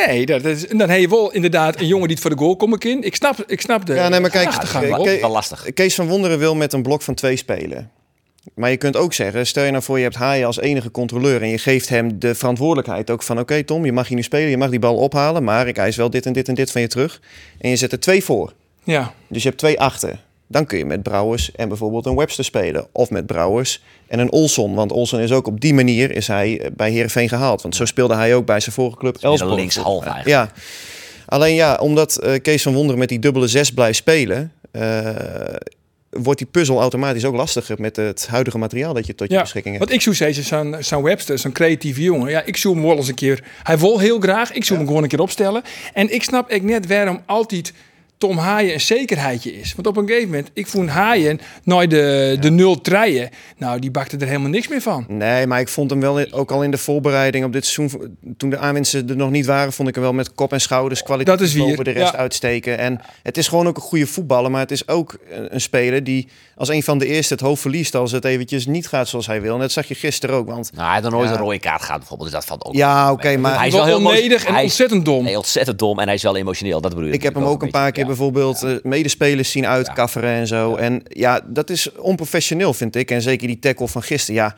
Nee, dat is, dan heb je wel inderdaad een jongen die het voor de goal komt in. Ik snap, ik snap de
Ja, nee, maar kijk,
gedachtegang
eh,
wel.
Ke-
Wel lastig.
Kees van Wonderen wil met een blok van twee spelen. Maar je kunt ook zeggen, stel je nou voor je hebt Haaien als enige controleur... en je geeft hem de verantwoordelijkheid ook van... oké Tom, je mag hier nu spelen, je mag die bal ophalen... maar ik eis wel dit en dit en dit van je terug. En je zet er twee voor.
Ja,
Dus je hebt twee achter. Dan kun je met Brouwers en bijvoorbeeld een Webster spelen. Of met Brouwers en een Olson. Want Olson is ook op die manier is hij eh, bij Heerenveen gehaald. Want zo speelde hij ook bij zijn vorige club Elfsborg.
linkshalf eigenlijk.
Ja. Alleen ja, omdat eh, Kees van Wonderen met die dubbele zes blijft spelen... eh, wordt die puzzel automatisch ook lastiger met het huidige materiaal dat je tot je
ja.
beschikking hebt.
want ik zoek steeds zo'n zo'n Webster, zo'n creatieve jongen. Ja, ik zoek hem wel eens een keer. Hij wil heel graag. Ik zoek hem gewoon een keer opstellen. En ik snap ik net waarom altijd Tom Haaien een zekerheidje is. Want op een gegeven moment, ik vond Haaien nooit de, de nul treien. Nou, die bakte er helemaal niks meer van.
Nee, maar ik vond hem wel in- ook al in de voorbereiding op dit seizoen. Toen de aanwinsten er nog niet waren, vond ik hem wel met kop en schouders kwaliteit
Dat is weer,
boven de rest
ja.
uitsteken. En het is gewoon ook een goede voetballer, maar het is ook een speler die als een van de eerste het hoofd verliest als het eventjes niet gaat zoals hij wil. En dat zag je gisteren ook. Want
Nou, hij heeft nog nooit
Ja.
een rode kaart gehad bijvoorbeeld. Dus dat valt ook.
ja, oké, maar
Hij is
Wel
heel
onnedig
emotie-
en
hij is-
ontzettend dom.
Nee, ontzettend dom en hij is wel emotioneel. Dat bedoel je.
ik heb hem ook een paar keer bijvoorbeeld eh, medespelers zien uitkafferen en zo. En ja, dat is onprofessioneel vind ik. En zeker die tackle van gisteren, ja,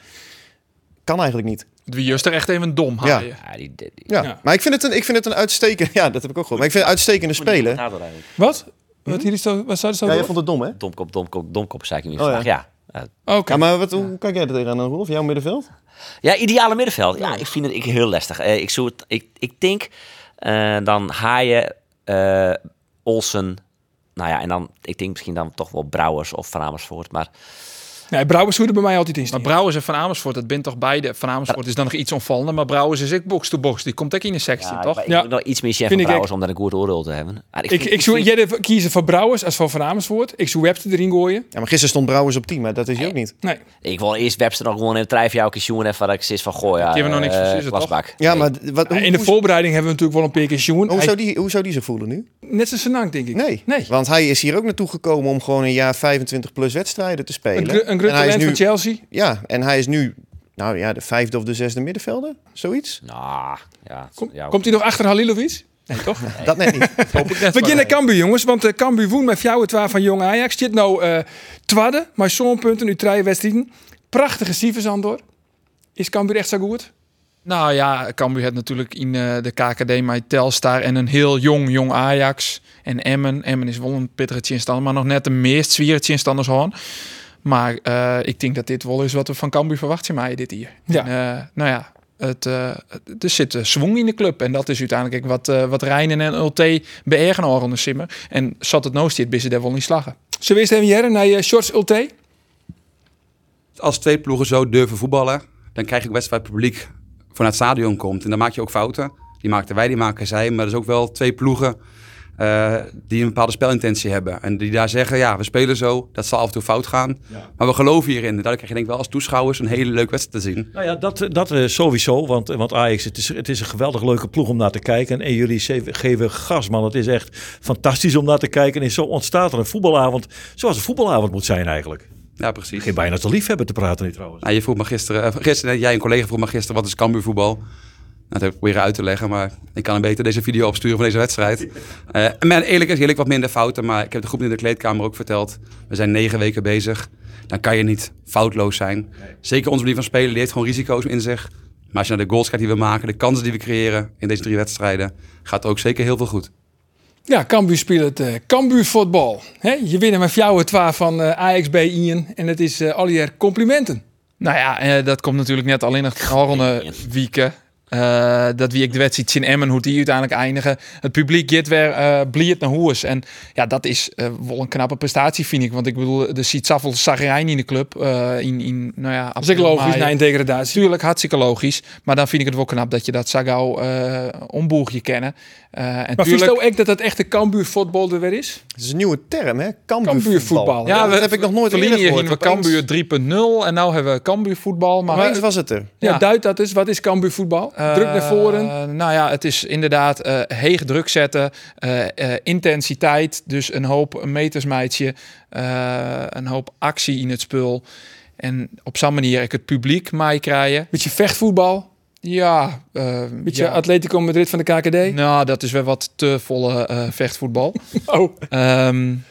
kan eigenlijk niet.
Wie just er echt even dom
Ja.
haaien.
Ja, die, die, die-
Ja.
Ja.
maar ik vind, het een, ik vind het een uitstekende, ja, dat heb ik ook gehoord. Maar ik vind het een uitstekende speler.
Wat? Wat hier is zo, wat zou je zo
Ja, jij vond het dom, hè?
Domkop, domkop, domkop, zei ik niet.
Oh, ja.
ja. Ja.
Oké.
Ja, maar wat, hoe kijk jij er tegenaan, Rolf? Jouw middenveld?
Ja, ideale middenveld. Ja, ik vind het ik, heel lastig. Eh, ik, het, ik, ik denk eh, dan Haaien, eh Olsen. Nou ja, en dan, ik denk misschien dan toch wel Brouwers of Van Amersfoort. Maar
Nee, Brouwers hoorde bij mij altijd in
Maar. Brouwers en Van Amersfoort, dat bent toch beide. Van Amersfoort is dan nog iets onvallender, maar Brouwers is ook box-to-box. Die komt ook in de sectie,
ja,
toch?
ik
Ja.
nog iets meer chef
Vind
van
ik
Brouwers om daar een goed oordeel te hebben. Maar
Ik, ik zou
vind-
jij kiezen voor Brouwers als voor Van Amersfoort. Ik zou Webster erin gooien.
Ja, maar gisteren stond Brouwers op 10, maar dat is hij ook niet.
Nee.
Ik wil eerst Webster nog gewoon een trijfje elke jongen even dat ik zit van gooi. Ja,
Die hebben nog niks
eh,
verzinnen, toch?
Ja, maar wat, hoe,
In de voorbereiding hebben we natuurlijk wel een paar keer Sjoen.
hoe, zou die, hoe zou die zich voelen nu?
Net zoals Senang, denk ik.
Nee.
nee.
Want hij is hier ook naartoe gekomen om gewoon een jaar 25 plus wedstrijden te spelen. En
groot
hij is
talent
nu,
van Chelsea.
Ja, en hij is nu, nou ja, de vijfde of de zesde middenvelder. Zoiets.
Nou, ja.
Kom-
ja,
Komt hij nog achter Halilovic? Nee, toch?
Dat net niet.
We beginnen naar Cambuur, jongens. Want uh, Cambuur woont met jou het waar van Jong Ajax. Zit nou eh twadde, maar zo'n punten, nu drie wedstrijden. Prachtige cijfers aan door. Is Cambuur echt zo goed?
Nou ja, Cambuur heeft natuurlijk in eh, de KKD met Telstar en een heel jong, jong Ajax. En Emmen. Emmen is wel een pittige tegenstander, maar nog net de meest zware tegenstanders gewoon. Maar eh, ik denk dat dit wel is wat we van Cambuur verwachten, mij dit hier.
Ja.
En, eh, nou ja, het, eh, er zit een zwong in de club. En dat is uiteindelijk wat, wat Rijnen en Ulte beërgen al de simmer. En zat het nou dit binnen daar wel niet slagen.
We eerst even jaren naar je Shorts Ulte?
Als twee ploegen zo durven voetballen, dan krijg je ook best wel publiek vanuit het stadion komt. En dan maak je ook fouten. Die maakten wij, die maken zij. Maar er is ook wel twee ploegen eh, die een bepaalde spelintentie hebben. En die daar zeggen, ja, we spelen zo, dat zal af en toe fout gaan. Maar we geloven hierin. En daardoor krijg je denk ik wel als toeschouwers een hele leuke wedstrijd te zien.
Nou ja, dat, dat eh, sowieso. Want, want Ajax, het is, het is een geweldig leuke ploeg om naar te kijken. En jullie geven gas, man. Het is echt fantastisch om naar te kijken. En zo ontstaat er een voetbalavond zoals een voetbalavond moet zijn eigenlijk.
Ja, precies.
Geen bijna te lief hebben te praten nu trouwens.
Nou, je vroeg me gisteren, eh, gisteren, jij een collega vroeg me gisteren, wat is Cambuurvoetbal? Nou, dat heb ik proberen uit te leggen, maar ik kan hem beter deze video opsturen van deze wedstrijd. Eh maar eerlijk is eerlijk wat minder fouten, maar ik heb de groep in de kleedkamer ook verteld. We zijn negen weken bezig. Dan kan je niet foutloos zijn. Zeker onze manier van spelen, die heeft gewoon risico's in zich. Maar als je naar de goals kijkt die we maken, de kansen die we creëren in deze drie wedstrijden, gaat er ook zeker heel veel goed.
Ja, Cambuur speelt het uh, Cambuur voetbal. Hè? Je winnen met jou het van uh, Ajax bij Ian. En het is uh, alweer complimenten.
Nou ja, eh, dat komt natuurlijk net alleen nog volgende weken. Uh, dat wie ik de wedstrijd in Emmen, hoe die uiteindelijk eindigen. Het publiek gaat weer uh, bliert naar hoes. En ja, dat is uh, wel een knappe prestatie, vind ik. Want ik bedoel, er ziet zoveel zagrijn in de club. in, in, nou ja,
dat is logisch na een degradatie.
Tuurlijk, hartstikke logisch. Maar dan vind ik het wel knap dat je dat zo gauw omboegje kennen. en
maar tuurlijk... vind je ook dat het echte Cambuur voetbal er weer is?
Het is een nieuwe term, hè?
Cambuur voetbal.
Ja, dat heb ik nog nooit eerder gehoord.
we Cambuur 3.0 en nu hebben we Cambuur voetbal. Maar,
maar was het er?
Ja, ja. duid dat eens. Wat is Cambuur voetbal? Druk naar voren.
Uh, nou ja, het is inderdaad uh, heeg druk zetten, uh, intensiteit, dus een hoop metersmeidje, een hoop actie in het spul. En op zo'n manier ik het publiek mij krijgen.
Beetje vechtvoetbal.
Ja.
Beetje
ja.
Atletico Madrid van de KKD.
Nou, dat is wel wat te volle vechtvoetbal.
oh.
Um,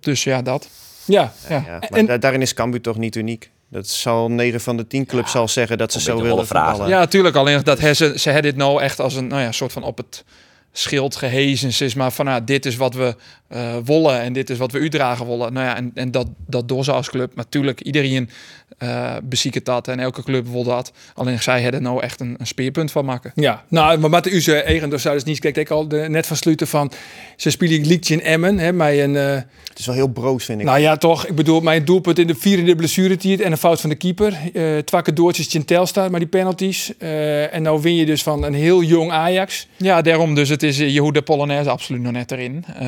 dus ja, dat.
Ja.
ja. ja maar en, daarin is Cambuur toch niet uniek. Dat zal 9 van de 10 clubs ja, zal zeggen dat ze zo willen
vragen.
Ja, natuurlijk. Alleen dat ze, ze hebben dit nou echt als een nou ja, soort van op het schild gehezen is, maar van nou, dit is wat we uh, wollen en dit is wat we u dragen willen. Nou ja, en, en dat, dat door ze als club. Natuurlijk, iedereen uh, beziekt dat en elke club wil dat. Alleen zij hebben nou echt een, een speerpunt van maken.
Ja, nou, maar met de Uze eigen dus zou dus niet kijk ik al de, net van sluiten van ze spelen liedje in Emmen, hè, met een uh,
het is wel heel broos, vind ik.
Nou ja, toch. Ik bedoel, mijn doelpunt in de vierde blessuretijd en een fout van de keeper. Uh, twee doortjes in Telstar, maar die penalties. Uh, en nou win je dus van een heel jong Ajax.
Ja, daarom dus. Het is Jehoede Polonaise absoluut nog net erin. Uh,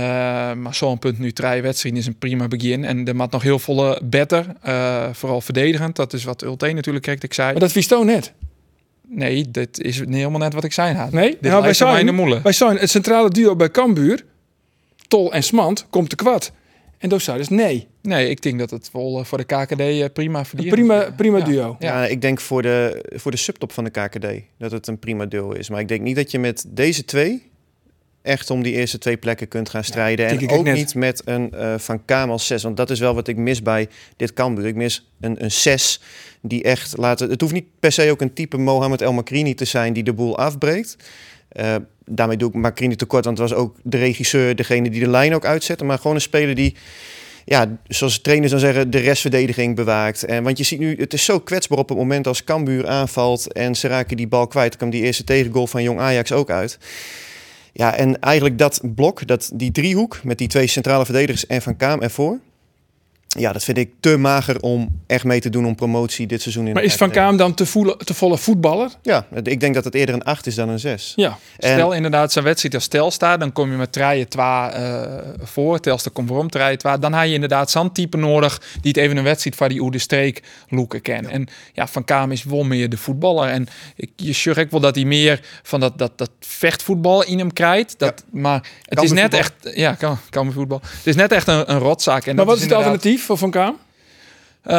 maar zo'n punt nu, drie wedstrijden, is een prima begin. En er maakt nog heel volle better. vooral verdedigend. Dat is wat Ulte natuurlijk krijgt, ik zei.
Maar dat vies net.
Nee, dit is niet helemaal net wat ik zei had.
Nee,
dit
nou, wij
zijn,
wij zijn het centrale duo bij Cambuur, Tol en Smant, komt te kwad. En Dosaris nee.
Nee, ik denk dat het wel voor de KKD prima verdient.
Prima, prima duo.
Ja. ja. ik denk voor de, voor de subtop van de KKD dat het een prima duo is. Maar ik denk niet dat je met deze twee echt om die eerste twee plekken kunt gaan strijden. Ja, en ook niet met een uh, Van Kamer als 6. Want dat is wel wat ik mis bij dit Cambuur. Ik mis een, een 6 die echt laten... Het hoeft niet per se ook een type Mohamed El Makrini te zijn die de boel afbreekt. Uh, daarmee doe ik Makrini tekort, want het was ook de regisseur, degene die de lijn ook uitzette. Maar gewoon een speler die, ja, zoals trainers dan zeggen, de restverdediging bewaakt. En, want je ziet nu, het is zo kwetsbaar op het moment als Cambuur aanvalt en ze raken die bal kwijt. Dan kwam die eerste tegengoal van Jong Ajax ook uit. Ja, en eigenlijk dat blok, dat, die driehoek met die twee centrale verdedigers en Van Kaam ervoor. Ja, dat vind ik te mager om echt mee te doen om promotie dit seizoen. In
maar is Van Kaam dan te, voelen, te volle voetballer?
Ja, ik denk dat het eerder een 8 is dan een 6.
Ja. En, Stel inderdaad zijn wedstrijd als stel staat, dan kom je met treien twa uh, voor. Telstar komt waarom treien twa. Dan heb je inderdaad zo'n type nodig die het even een wedstrijd van die Oede Streek loeken kennen. Ja. En ja, Van Kaam is wel meer de voetballer. En ik, je ik wel dat hij meer van dat, dat, dat vechtvoetbal in hem krijgt. Dat, ja. Maar het is net echt, ja, kan, kan voetbal. Het is net echt een, een rotzaak. En
maar wat is het alternatief voor Van Kaam?
Uh,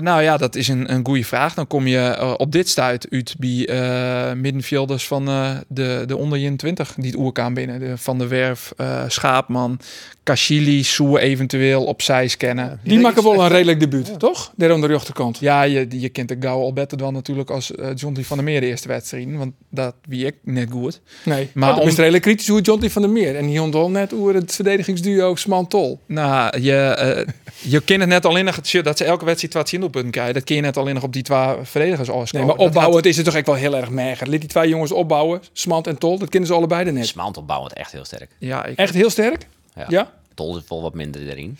nou ja, dat is een, een goede vraag. Dan kom je uh, op dit stuit uit bij uh, middenvelders van de, de onder 20 die het oerkaan binnen. De van der Werf, Schaapman, Kashili, Soe eventueel opzij scannen.
Ja, die maken wel een redelijk debuut, ja. toch? Daar aan de rechterkant.
Ja, je, je kent de gauw al beter dan natuurlijk als John van der Meer de eerste wedstrijd. Want dat wie ik net goed.
Nee, maar oh, om... is redelijk kritisch hoe John van der Meer. En hier ontdol net hoe het verdedigingsduo Smantol.
Nou, je, je kent het net al in dat ze elke wedstrijd wat punten krijgen. Dat kun je net alleen nog op die twee verdedigers als
Nee, maar opbouwen, gaat... het is het toch echt wel heel erg mager. Liet die twee jongens opbouwen, Smant en Tol, dat kennen ze allebei net.
Smant opbouwen echt heel sterk.
Ja, ik...
Echt heel sterk?
Ja.
ja?
Tol is vol wat minder erin.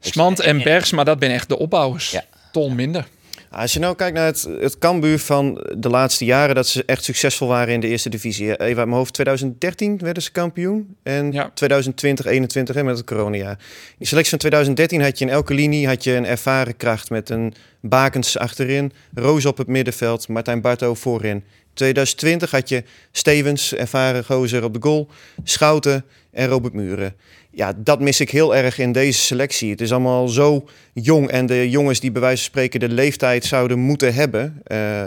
Smant en Bergs, maar dat ben echt de opbouwers. Ja. Tol minder.
Als je nou kijkt naar het, het Cambuur van de laatste jaren... dat ze echt succesvol waren in de eerste divisie. Even uit mijn hoofd, 2013 werden ze kampioen. En
Ja.
2020, 21 hè, met het coronajaar. In de selectie van 2013 had je in elke linie had je een ervaren kracht... met een Bakens achterin, Roos op het middenveld, Martijn Barto voorin. 2020 had je Stevens, ervaren gozer op de goal, Schouten en Robert Muren. Ja, dat mis ik heel erg in deze selectie. Het is allemaal zo jong. En de jongens die bij wijze van spreken de leeftijd zouden moeten hebben... eh,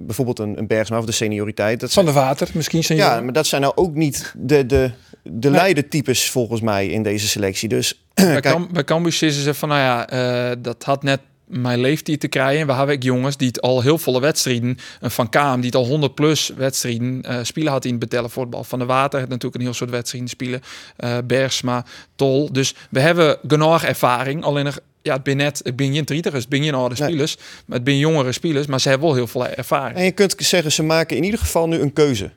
bijvoorbeeld een, een Bergsma of de senioriteit... Dat
Van de water, misschien zijn
ja, maar dat zijn nou ook niet de, de, de
Nee.
leidertypes volgens mij in deze selectie. Dus
Bij,
kijk,
Cam bij Cambuur zeggen ze van, nou ja, eh, dat had net mijn leeftijd te krijgen. We hebben ook jongens die het al heel volle wedstrijden, een Van Kaam die het al 100 plus wedstrijden eh, spelen had in het betellen voetbal. Van de Water had natuurlijk een heel soort wedstrijden spelen. eh Bergsma, Tol. Dus we hebben genoeg ervaring. Alleen nog, ja, het ben net, ik ben geen drietigers, het ben geen oude
Nee.
spelers, maar het ben jongere spelers, maar ze hebben wel heel veel ervaring.
En je kunt zeggen, ze maken in ieder geval nu een keuze.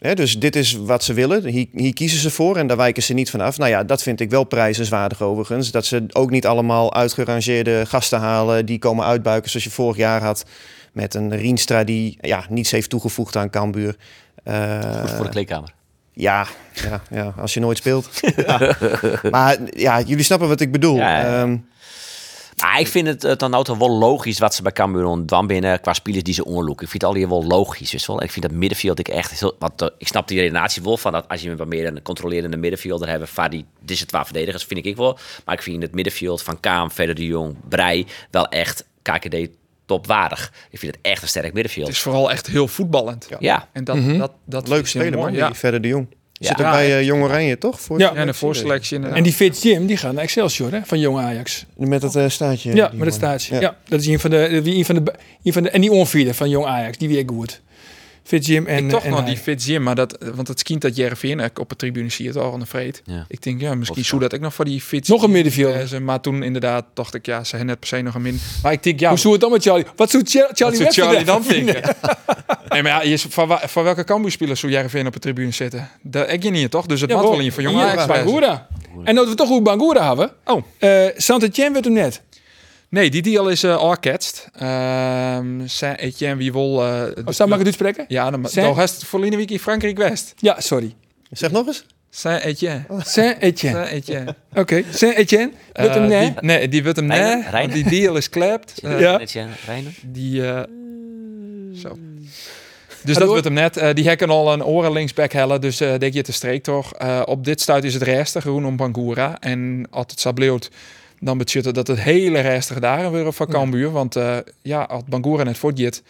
Dus dit is wat ze willen. Hier, hier kiezen ze voor en daar wijken ze niet vanaf. Nou ja, dat vind ik wel prijzenswaardig overigens. Dat ze ook niet allemaal uitgerangeerde gasten halen... die komen uitbuiken zoals je vorig jaar had... met een Rienstra die ja, niets heeft toegevoegd aan Cambuur. Eh,
Goed voor de kleedkamer.
ja, ja, ja, als je nooit speelt. Maar ja, jullie snappen wat ik bedoel.
Ja, ja, ja. Maar ik vind het eh, dan nou toch wel logisch wat ze bij Cambuur dan binnen qua spelers die ze onderloeken. Ik vind het al hier wel logisch. Dus wel. Ik vind dat middenveld ik echt heel. Want, eh, ik snap die redenatie wel van dat als je wat meer een controlerende middenvelder hebt, van die het waar verdedigers, vind ik ik wel. Maar ik vind het middenveld van Kaam, Verder de Jong, Brei wel echt KKD topwaardig. Ik vind het echt een sterk middenveld.
Het is vooral echt heel voetballend.
ja.
En dat,
Mhm.
dat, dat
leuk spelen man,
mooi. Ja.
die Verder de Jong. Zit er bij eh, Jong Oranje, toch? Voor
Ja.
En de voorselectie inderdaad.
En die Fitz Jim, die gaat naar Excelsior, hè, van Jong Ajax.
Met het eh, staartje.
Ja, met het staartje. Ja. dat is een van de, wie- een van de, een van de en die onvierde van Jong Ajax, die weer goed. Fitz Jim en
ik toch
en
nog
hij.
die Fitz Jim, maar dat, want het kind dat Jereveen ik op de tribune zie het al aan de vreed.
Ja.
Ik denk, ja, misschien zou dat ik nog voor die Fitz
Nog een middenvelder.
eh, ze- maar toen inderdaad dacht ik, ja, ze hebben net per se nog een min. Maar ik denk, ja,
Hoe zou het dan met Charlie? Wat zou Char- Charlie,
wat zou Charlie dan denken? nee, maar ja, je, is- van, van welke Cambuur-speler zou Jereveen op de tribune zitten? Dat ik je niet, toch? Dus het
Ja, wel.
in van Jong
Hier,
Ajax wezen.
Bangura. En dat we toch goed Bangura hebben.
Oh.
Uh, Saint-Etienne werd hem net.
Nee, die deal is uh, al ketst. Ehm Saint-Etienne, wie wil... eh, de-
Oh, mag ik het uitspreken?
Ja, dan
Saint-
dan heeft voor week in Frankrijk West.
Ja, sorry.
Zeg nog eens.
Saint-Etienne.
Saint-Etienne.
Saint-Etienne.
Oké, Saint-Etienne werd hem
Eh,
net.
die- Nee, die wordt hem nee. Die deal is klept. Eh,
Ja.
Reiner?
Die, eh, zo. Dus dat wordt hem net. Eh, die hekken al een oren linksback hellen. Dus eh denk je te streek toch. Eh, op dit stuit is het restig groen om Bangura. En als het sableert, dan betekent dat het hele restig daar weer van Cambuur. Want eh, ja, als Bangura net voortjet,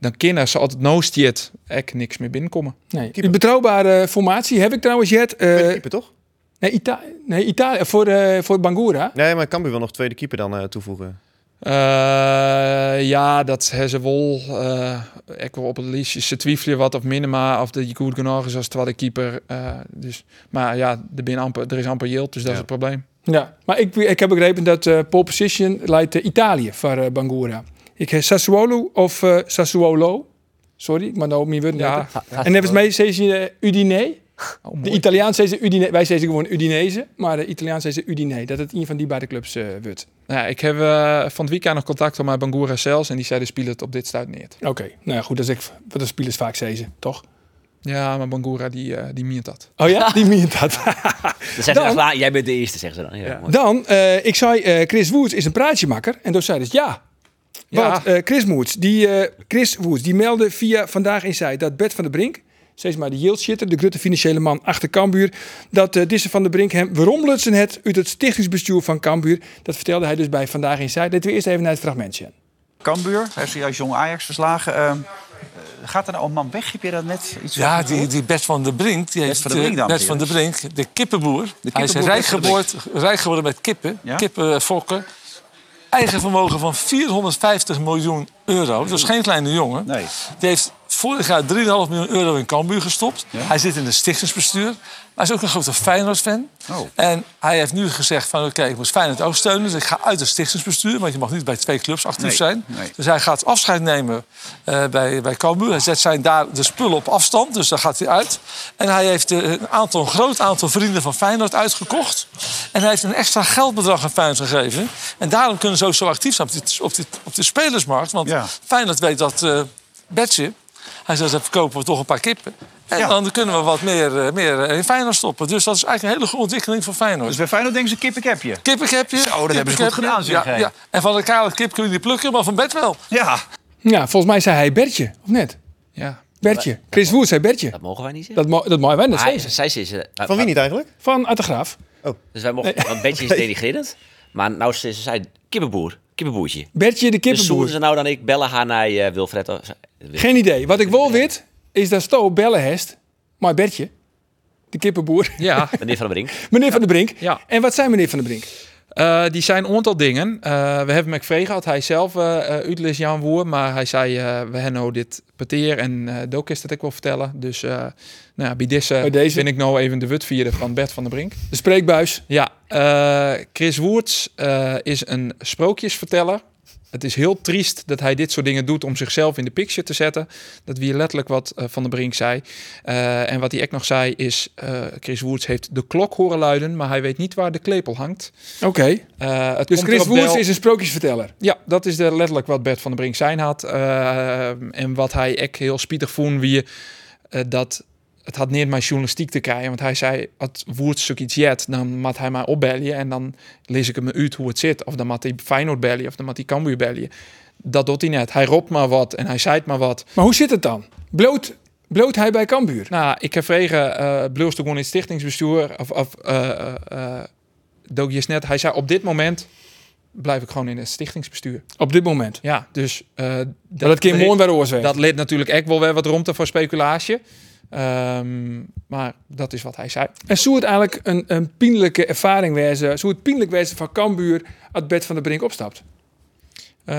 dan kunnen ze altijd noostjet echt niks meer binnenkomen.
Nee. Die betrouwbare formatie heb ik trouwens jet. eh,
Tweede keeper, toch?
nee, Ita nee, Italië voor, eh voor Bangura.
Nee, maar Cambuur wil nog tweede keeper dan eh, toevoegen.
Eh, ja, dat hebben ze wel. eh, ik wil op het liefst. Ze twijfelen wat of minima of je goed genoeg is als tweede keeper. eh, dus, maar ja, er, amper, er is amper yield, dus dat is het probleem.
Ja, maar ik, ik heb begrepen dat eh pole position leidt eh, Italië voor eh, Bangura. Ik heb Sassuolo of Sassuolo. Sorry, ik mag nou op mijn woorden
Ja.
En hebben ze mij uh, Udine.
oh,
De. Italiaan zei ze Udine. Wij zeggen gewoon Udinese, maar de Italiaan zei ze Udine. Dat het een van die beide clubs wordt.
Nou ja, ik heb van het weekend nog contact met Bangura zelfs en die zeiden spelen het op dit stuit neer.
Oké, nou ja, goed, dat is ik, wat de spelers vaak zeggen, toch?
Ja, maar Bangura die, eh die meent dat.
Oh ja, die meent dat.
Dan jij bent de eerste, zeggen ze dan. Ja.
Dan, eh, ik zei, eh, Chris Woods is een praatjemakker. En toen zei ze ja.
Ja.
Want eh, Chris Woods, die, eh, Chris Woods, die meldde via Vandaag Inside dat Bert van der Brink, steeds maar de yield shitter, de grote financiële man achter Cambuur, dat uh, Disse van der Brink hem waarom lutsen het uit het stichtingsbestuur van Cambuur. Dat vertelde hij dus bij Vandaag Inside. Laten we eerst even naar het fragmentje.
Cambuur, heeft zojuist Jong Ajax verslagen. Gaat er nou een man weg? Heb je dat net iets
Ja, die, die Bert van der Brink. Die heeft,
van der Brink,
eh, Bert van der. Brink, de kippenboer. Hij is rijk rijk geworden met kippen,
Ja?
kippenfokken. Eigen vermogen van 450 miljoen euro. Dat is geen kleine jongen.
Nee.
Die heeft vorig jaar 3,5 miljoen euro in Cambuur gestopt. Hij zit in het stichtingsbestuur. Hij is ook een grote Feyenoord-fan.
Oh.
En hij heeft nu gezegd van oké, ik moet Feyenoord ook steunen. Dus ik ga uit het stichtingsbestuur. Want je mag niet bij twee clubs actief
Nee,
zijn.
nee.
Dus hij gaat afscheid nemen eh, bij, bij Cambuur. Hij zet zijn daar de spullen op afstand. Dus daar gaat hij uit. En hij heeft eh, een, aantal, een groot aantal vrienden van Feyenoord uitgekocht. En hij heeft een extra geldbedrag aan Feyenoord gegeven. En daarom kunnen ze ook zo actief zijn op, dit, op, dit, op de spelersmarkt. Want
Ja.
Feyenoord weet dat Betje... Hij zei, dan verkopen we toch een paar kippen. En
Ja.
dan kunnen we wat meer, eh, meer in Feyenoord stoppen. Dus dat is eigenlijk een hele goede ontwikkeling voor Feyenoord.
Dus bij Feyenoord denken ze kip, ik heb je.
Kippenkepje.
Zo, dat hebben ze goed gedaan, zeg,
ja, ja. En van de kale kip kun je niet plukken, maar van bed wel.
Ja.
Ja, volgens mij zei hij Bertje, of net?
Ja.
Bertje. Chris Woerd zei Bertje.
Dat mogen wij niet zeggen.
Dat, mo dat mogen wij
Hij,
zeggen.
zij is, eh,
Van wie niet eigenlijk?
Van Uit de Graaf.
Dus wij mogen, want Betje is denigrerend. Maar nou ze ze zei kippenboer, kippenboertje.
Bertje de
Dus zoenen
kippenboer.
ze nou dan ik bellen haar naar eh, Wilfred.
Geen idee. Wat ik wel weet, is dat Sto bellen heeft. Maar Bertje, de kippenboer.
Ja.
Meneer Van der Brink.
meneer Van der Brink.
Ja.
En wat zei meneer Van der Brink?
Eh, die zijn een aantal dingen. Eh, we hebben hem gevraagd, had hij zelf uh, Jan Woer, maar hij zei, eh, we hebben nou dit peteer en uh, Dook is dat ik wil vertellen. Dus uh, nou, ja, bij, deze
Bij deze.
ben ik nou even de wutvierde van Bert van der Brink.
De spreekbuis.
Ja, eh, Chris Woerts eh, is een sprookjesverteller. Het is heel triest dat hij dit soort dingen doet om zichzelf in de picture te zetten. Dat wie letterlijk wat uh, Van der Brink zei. Uh, en wat hij ook nog zei is, uh, Chris Woerts heeft de klok horen luiden, maar hij weet niet waar de klepel hangt.
Oké. Okay. dus Chris Woerts is een sprookjesverteller?
Ja, dat is de, letterlijk wat Bert van der Brink zijn had. En wat hij ook heel spietig vond, wie dat het had niet mijn journalistiek te krijgen. Want hij zei, het woord stuk iets jet, dan moet hij mij opbellen en dan lees ik hem uit hoe het zit. Of dan moet hij Feyenoord bellen of dan moet hij Cambuur bellen. Dat doet hij net. Hij roept maar wat en hij zei maar wat.
Maar hoe zit het dan? Bloot, bloot hij bij Cambuur?
Nou, ik heb vregen, uh, bloos gewoon in het stichtingsbestuur of, of uh, uh, je net. Hij zei, op dit moment blijf ik gewoon in het stichtingsbestuur.
Op dit moment?
Ja, dus... Uh,
dat dat kan mooi weer oorzaak.
Dat leed natuurlijk echt wel weer wat ruimte voor speculatie. Um, maar dat is wat hij zei.
En zou het eigenlijk een, een pijnlijke ervaring wezen? Zou het pijnlijk wezen van Cambuur als Bert van der Brink opstapt?
Uh,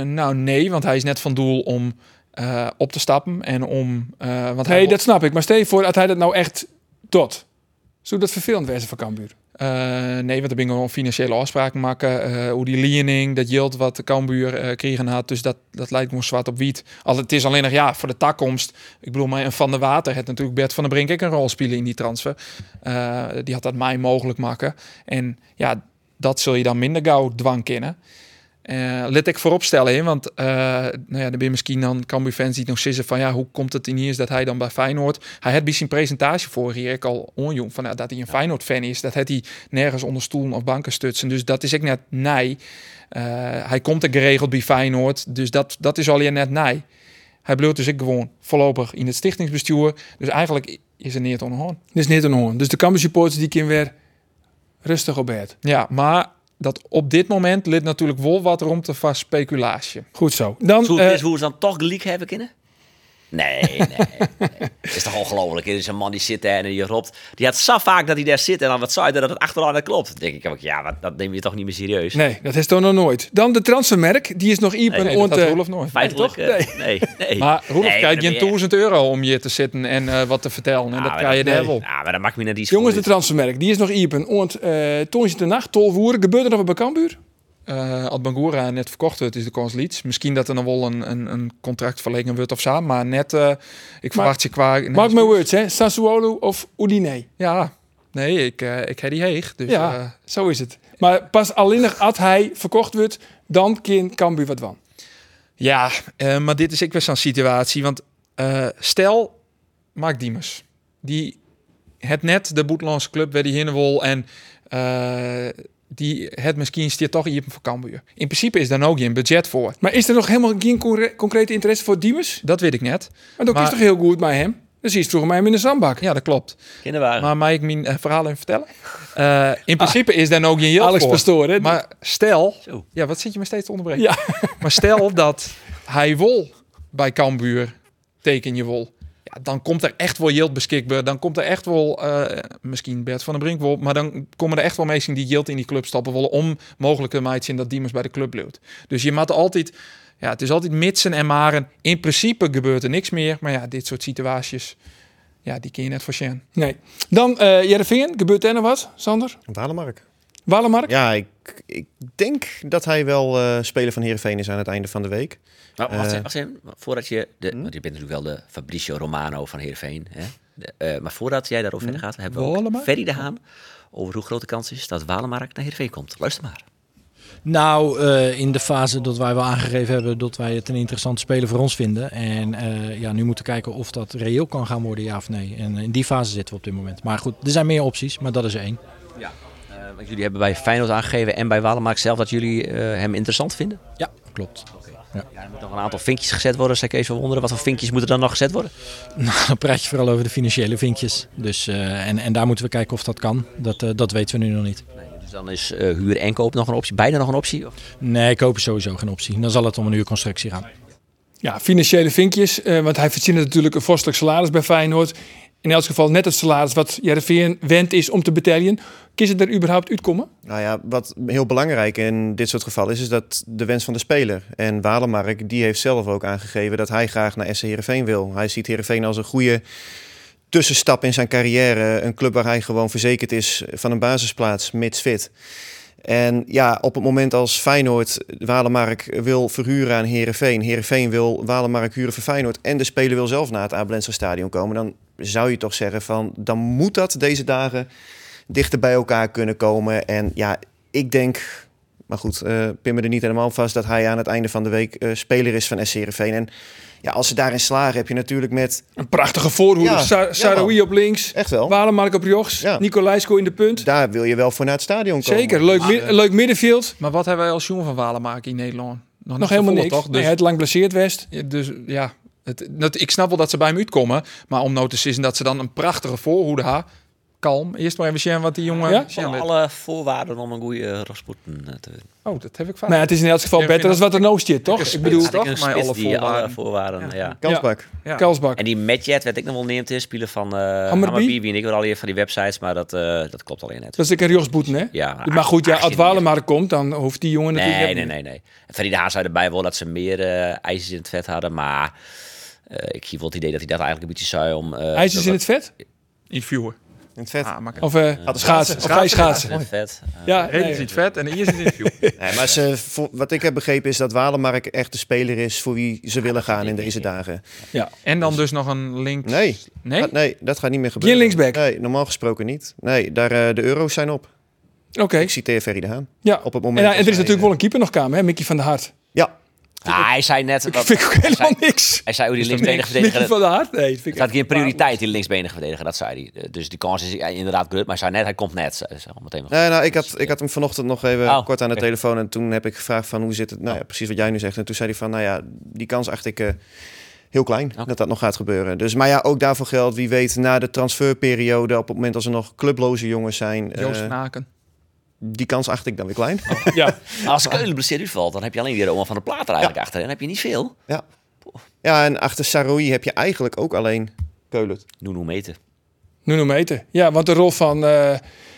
nou nee, want hij is net van doel om uh, op te stappen en om. Uh, want
nee, dat snap ik. Maar stel je voor dat hij dat nou echt doet. Zou dat vervelend wezen voor Cambuur?
Uh, nee, want er ben gewoon financiële afspraken maken. Uh, hoe die lening, dat yield wat de Cambuur uh, kregen had. Dus dat, dat lijkt me zwart op wiet. Al, het is alleen nog, ja, voor de takkomst. Ik bedoel, maar Van der Water het natuurlijk Bert van der Brink ook een rol spelen in die transfer. Die had dat mij mogelijk maken. En ja, dat zul je dan minder gauw dwang kennen. Uh, let ik vooropstellen, hè, want uh, nou ja, dan ben je misschien dan Cambuur-fans die nog zeggen van ja, hoe komt het in hier dat hij dan bij Feyenoord... Hij had bij zijn presentatie vorig jaar ik al onjong van nou, dat hij een Feyenoord-fan is. Dat had hij nergens onder stoelen of banken stutsen. Dus dat is ik net nee. Uh, hij komt er geregeld bij Feyenoord, dus dat, dat is al je net nee. Hij bleef dus ik gewoon voorlopig in het stichtingsbestuur. Dus eigenlijk is er niet onhoorn.
Dus niet onhoorn. Dus de Cambuur supporters die kunnen weer rustig op bed.
Ja, maar dat op dit moment ligt natuurlijk wel wat ruimte van speculatie.
Goed zo. Dan,
Zou uh, hoe ze dan toch gelijk hebben kunnen? Nee, nee. nee. Het is toch ongelooflijk. Er is een man die zit daar en die roept. Die had zo vaak dat hij daar zit en dan wat zei dat het achteraan dat klopt. Dan denk ik ook, ja, wat, dat neem je toch niet meer serieus.
Nee, dat is toch nog nooit. Dan de transfermerk, die is nog iep
nee, dat Roelof nooit.
Feitelijk,
nee,
nee, nee. nee.
Maar Roelof
nee,
krijgt je een 1000 euro om je te zitten en uh, wat te vertellen. En
nou,
dat krijg je daar wel.
Ja, maar dat maakt me net iets
Jongens, de transfermerk, die is nog iep en ont, uh, toonsje de nacht, tolvoeren. Gebeurt er nog wat bij Cambuur?
Uh, als Bangura net verkocht wordt, is de kans Leeds. Misschien dat er nog wel een, een, een contract wordt of zo, maar net, uh, ik verwacht je qua...
Mark my words, hè? Sassuolo of Udine?
Ja, nee, ik, uh, ik heb die heeg. Dus,
ja, zo is het. Maar pas alleen nog als hij verkocht wordt, dan kan Cambuur wat van.
Ja, maar dit is ik weer zo'n situatie, want stel, Mark Diemers, die het net de Boetlandse club waar die heen wil en die het misschien stiert toch hier voor Cambuur. In principe is dan ook geen budget voor.
Maar is er nog helemaal geen concrete interesse voor Diemers?
Dat weet ik net.
Maar dat is toch heel goed bij hem? Dan zie je vroeger mij in de zandbak.
Ja, dat klopt.
Kinderwagen.
Maar mag ik mijn uh, verhaal even vertellen? Uh, in principe ah, is dan ook geen heel
Alex Pastoor, hè?
Maar stel...
Zo.
Ja, wat zit je me steeds te onderbreken?
Ja.
maar stel dat hij wil bij Cambuur teken je wil. Ja, dan komt er echt wel yield beschikbaar. Dan komt er echt wel, eh, misschien Bert van den Brink wel, maar dan komen er echt wel mensen die yield in die club stappen willen om mogelijke meidjes in dat Diemers bij de club blijft. Dus je moet altijd, ja, het is altijd mitsen en maren. In principe gebeurt er niks meer, maar ja, dit soort situaties, ja, die kun je net voor Sjen.
Nee. Dan eh Jereveen, gebeurt er nog wat, Sander?
Walemark.
Walemark?
Ja, ik, ik denk dat hij wel eh, speler van Heerenveen is aan het einde van de week.
Maar wacht,
Eh,
even, wacht even, voordat je... De,
Hm?
Want je bent natuurlijk wel de Fabricio Romano van Heerenveen. Hè? De, eh, maar voordat jij daarover
Hm?
verder gaat, hebben we ook
Walemark?
Ferry de Haan... over hoe groot de kans is dat Walemark naar Heerenveen komt. Luister maar.
Nou, eh, in de fase dat wij wel aangegeven hebben dat wij het een interessante speler voor ons vinden. En eh, ja, nu moeten we kijken of dat reëel kan gaan worden, ja of nee. En in die fase zitten we op dit moment. Maar goed, er zijn meer opties, maar dat is er één.
Ja. Want jullie hebben bij Feyenoord aangegeven en bij Walemark zelf... dat jullie eh, hem interessant vinden?
Ja, klopt. Ja.
Ja, er moeten nog een aantal vinkjes gezet worden. Zou ik even wonderen, wat voor vinkjes moeten dan nog gezet worden?
Nou, dan praat je vooral over de financiële vinkjes. Dus, eh, en, en daar moeten we kijken of dat kan. Dat, eh, dat weten we nu nog niet.
Dus dan is eh, huur en koop nog een optie. Beide nog een optie? Of?
Nee, kopen is sowieso geen optie. Dan zal het om een huurconstructie gaan.
Ja, financiële vinkjes. eh, want hij verdient natuurlijk een vorstelijk salaris bij Feyenoord. In elk geval net het salaris wat Jereveen wend is om te betalen. Kies het er überhaupt uitkomen?
Nou ja, wat heel belangrijk in dit soort gevallen is, is dat de wens van de speler. En Walemark, die heeft zelf ook aangegeven dat hij graag naar SC Heerenveen wil. Hij ziet Heerenveen als een goede tussenstap in zijn carrière. Een club waar hij gewoon verzekerd is van een basisplaats, mits fit. En ja, op het moment als Feyenoord Walemark wil verhuren aan Heerenveen... Heerenveen wil Walemark huren voor Feyenoord... en de speler wil zelf naar het Abelensra stadion komen... dan zou je toch zeggen van, dan moet dat deze dagen dichter bij elkaar kunnen komen. En ja, ik denk, maar goed, eh pin me er niet helemaal vast... dat hij aan het einde van de week eh, speler is van SC Heerenveen. En ja, als ze daarin slagen, heb je natuurlijk met...
Een prachtige voorhoede.
Ja,
Sa- op links.
Echt wel.
Walemark op rechts.
Ja.
Nicolaisko in de punt.
Daar wil je wel voor naar het stadion komen.
Zeker. Leuk, mi- leuk middenveld.
Maar wat hebben wij als jongen van Walemark in Nederland?
Nog helemaal niks.
toch?
Nee,
Dus,
het lang blesseerd West.
ja, dus ja, het, dat, ik snap wel dat ze bij hem uitkomen. Maar om nou te zien dat ze dan een prachtige voorhoede hebben. Kalm. Eerst maar even zien wat die jongen...
Ja?
zien
Van alle voorwaarden om een goede Rasputin eh, te winnen.
Oh, dat heb ik vaak.
Nou, ja, het is in elk geval
Ja,
beter dan wat er nou zit, toch?
Ik
bedoel,
toch? Maar
spits
alle voorwaarden.
voorwaarden, ja.
Kansbak.
Ja.
Kalsbak.
En die Medjet werd ik nog wel neemt is, spelen van eh
Hammerby?
En ik wel al van die websites, maar dat, eh, dat klopt alleen net.
Dat is een rechtsboeten, hè?
Ja,
Maar goed, ja, als
18
Walemark komt, dan hoeft die jongen natuurlijk...
Nee, nee, nee, nee. En Ferry de Haan zei erbij wel dat ze meer eh ijzers in het vet hadden, maar eh, ik zie wel het idee dat hij dat eigenlijk een beetje zei om... eh,
IJzers
dat-
in het vet?
In viewer.
In het vet.
Ah,
Of eh schaatsen? Of schaatsen?
in het vet.
Ja,
Reden is niet vet en hier is het in view.
Nee, maar ze, voor- wat ik heb begrepen is dat Walemark echt de speler is voor wie ze willen gaan in deze dagen.
ja.
En dan dus nog een link.
Nee,
Nee?
Dat, nee dat gaat niet meer gebeuren.
Geen linksback?
Nee, normaal gesproken niet. Nee, daar, eh, de euro's zijn op.
Oké.
Ik citeer Ferry de Haan.
Ja.
Op het
En,
moment
ja, en er is natuurlijk
eh,
wel een keeper nog kamer, hè? Mickey van der Hart.
Ja,
nou, hij zei net...
Dat
wat-
vind ik ook
hij
helemaal
zei-
niks.
Hij zei hoe die
Mickey
linksbenige verdediger...
van der Hart? Nee, dat vind ik
Het staat geen prioriteit in linksbenige verdediger, dat zei hij. Eh, Dus die kans is ja, inderdaad groot, maar hij zei net, hij komt net. Zei- zei al meteen
Nee, nou, ik, had, ik had hem vanochtend nog even
Oh,
kort aan de telefoon. En toen heb ik gevraagd van hoe zit het? Nou ja, precies wat jij nu zegt. En toen zei hij van, nou ja, die kans acht ik eh, heel klein dat dat nog gaat gebeuren. Dus, maar ja, ook daarvoor geldt, wie weet, na de transferperiode, op het moment als er nog clubloze jongens zijn, eh,
Joost Naken.
Die kans acht ik dan weer klein.
Ja.
Als Keulen blesseerd uitvalt, dan heb je alleen weer Oma van der Plaat er eigenlijk achter. En heb je niet veel.
ja. ja, en achter Saroui heb je eigenlijk ook alleen Keulen.
Nuno Meten.
Nuno Meten. Ja, want de rol van eh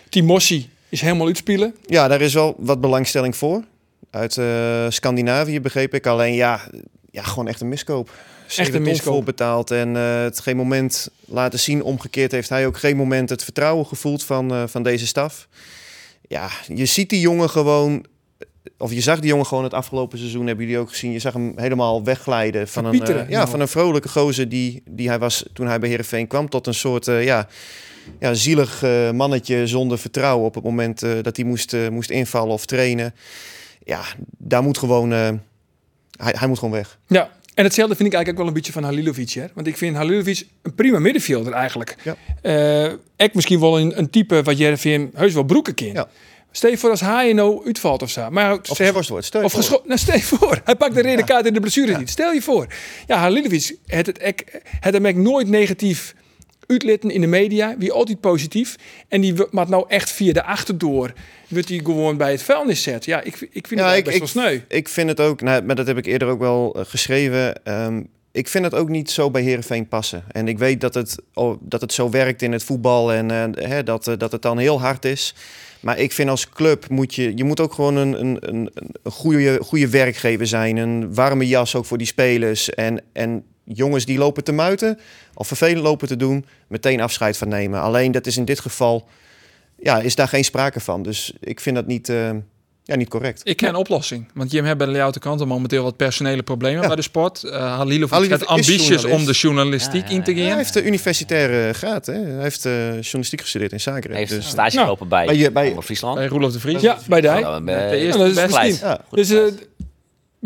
Timossi is helemaal uitspelen.
Ja, daar is wel wat belangstelling voor. Uit eh, Scandinavië begreep ik. Alleen ja, ja, gewoon echt een miskoop. Zeven
een miskoop.
vol betaald en eh, het geen moment laten zien. Omgekeerd heeft hij ook geen moment het vertrouwen gevoeld van, eh, van deze staf. Ja, je ziet die jongen gewoon... Of je zag die jongen gewoon het afgelopen seizoen, hebben jullie ook gezien. Je zag hem helemaal wegglijden van een, eh, ja, van een vrolijke gozer die, die hij was toen hij bij Heerenveen kwam. Tot een soort eh, ja, ja, zielig eh, mannetje zonder vertrouwen op het moment dat hij moest, moest invallen of trainen. Ja, daar moet gewoon, eh, hij, hij moet gewoon weg.
Ja. En hetzelfde vind ik eigenlijk ook wel een beetje van Halilovic. Hè? Want ik vind Halilovic een prima middenvelder eigenlijk.
Ja.
Eh, ik misschien wel een, een type wat Jereveen heus wel broeken kan.
Ja.
Stel je voor als hij nou uitvalt of zo. Maar
Of geschorst wordt. Stel je
Of
voor.
nou, stel je voor. Hij pakt de rode kaart in de blessure niet. Stel je voor. Ja, Halilovic het, het, het hem echt nooit negatief uitlitten in de media. Wie altijd positief. En die maakt nou echt via de achterdoor. Wordt hij gewoon bij het vuilnis zet. Ja, ik, ik vind
Ja,
het
ik,
best wel sneu.
ik vind het ook, nou, maar dat heb ik eerder ook wel eh, geschreven. Ehm, ik vind het ook niet zo bij Herenveen passen. En ik weet dat het, oh, dat het zo werkt in het voetbal en eh, hè, dat, eh, dat het dan heel hard is. Maar ik vind als club moet je, je moet ook gewoon een, een, een, een goede, goede werkgever zijn. Een warme jas ook voor die spelers. En, en jongens die lopen te muiten of vervelend lopen te doen, meteen afscheid van nemen. Alleen dat is in dit geval, ja, is daar geen sprake van. Dus ik vind dat niet, eh, ja, niet correct.
Ik ken een oplossing. Want Jim hebben bij de Leeuwarden kanten momenteel wat personele problemen bij de sport. Uh, Halilovic
Halilovic
heeft
is
ambities om de journalistiek in te gaan.
Ja, hij heeft de universitaire graad. Hè? Hij heeft eh, journalistiek gestudeerd in Zagreb.
Hij heeft
dus,
een stage
Nou,
gelopen bij,
bij bij-
Friesland.
Bij Roelof de Vries.
Ja, bij
eh,
De eerste
Ja, dat is
best.
Dus eh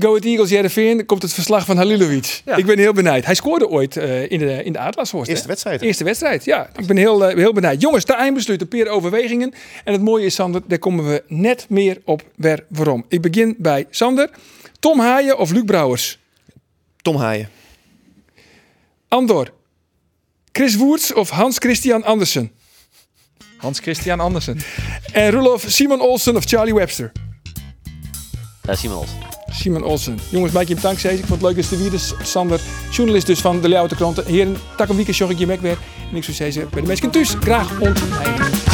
Go Ahead Eagles, Jereveen, komt het verslag van Halilovic.
Ja.
Ik ben heel benieuwd. Hij scoorde ooit eh, in de, in de.
Eerste
hè?
wedstrijd.
Eerste wedstrijd, ja. Ik ben heel, eh, heel benieuwd. Jongens, de eindbesluit, een paar overwegingen. En het mooie is, Sander, daar komen we net meer op weer waarom. Ik begin bij Sander. Tom Haaien of Luc Brouwers?
Tom Haaien.
Andor. Chris Woerts of Hans Christian Andersen?
Hans Christian Andersen.
En Roelof Simon Olsen of Charlie Webster?
Daar is Simon Olsen.
Simon Olsen. Jongens, maak je hem dankzij. Ik vond het leuk dat er weer. Sander, journalist dus van de Leeuwarden Kranten. Heren, tak een weekend, ik je mek weer. En ik zou zeggen, bij de mensen thuis, graag ontbijten.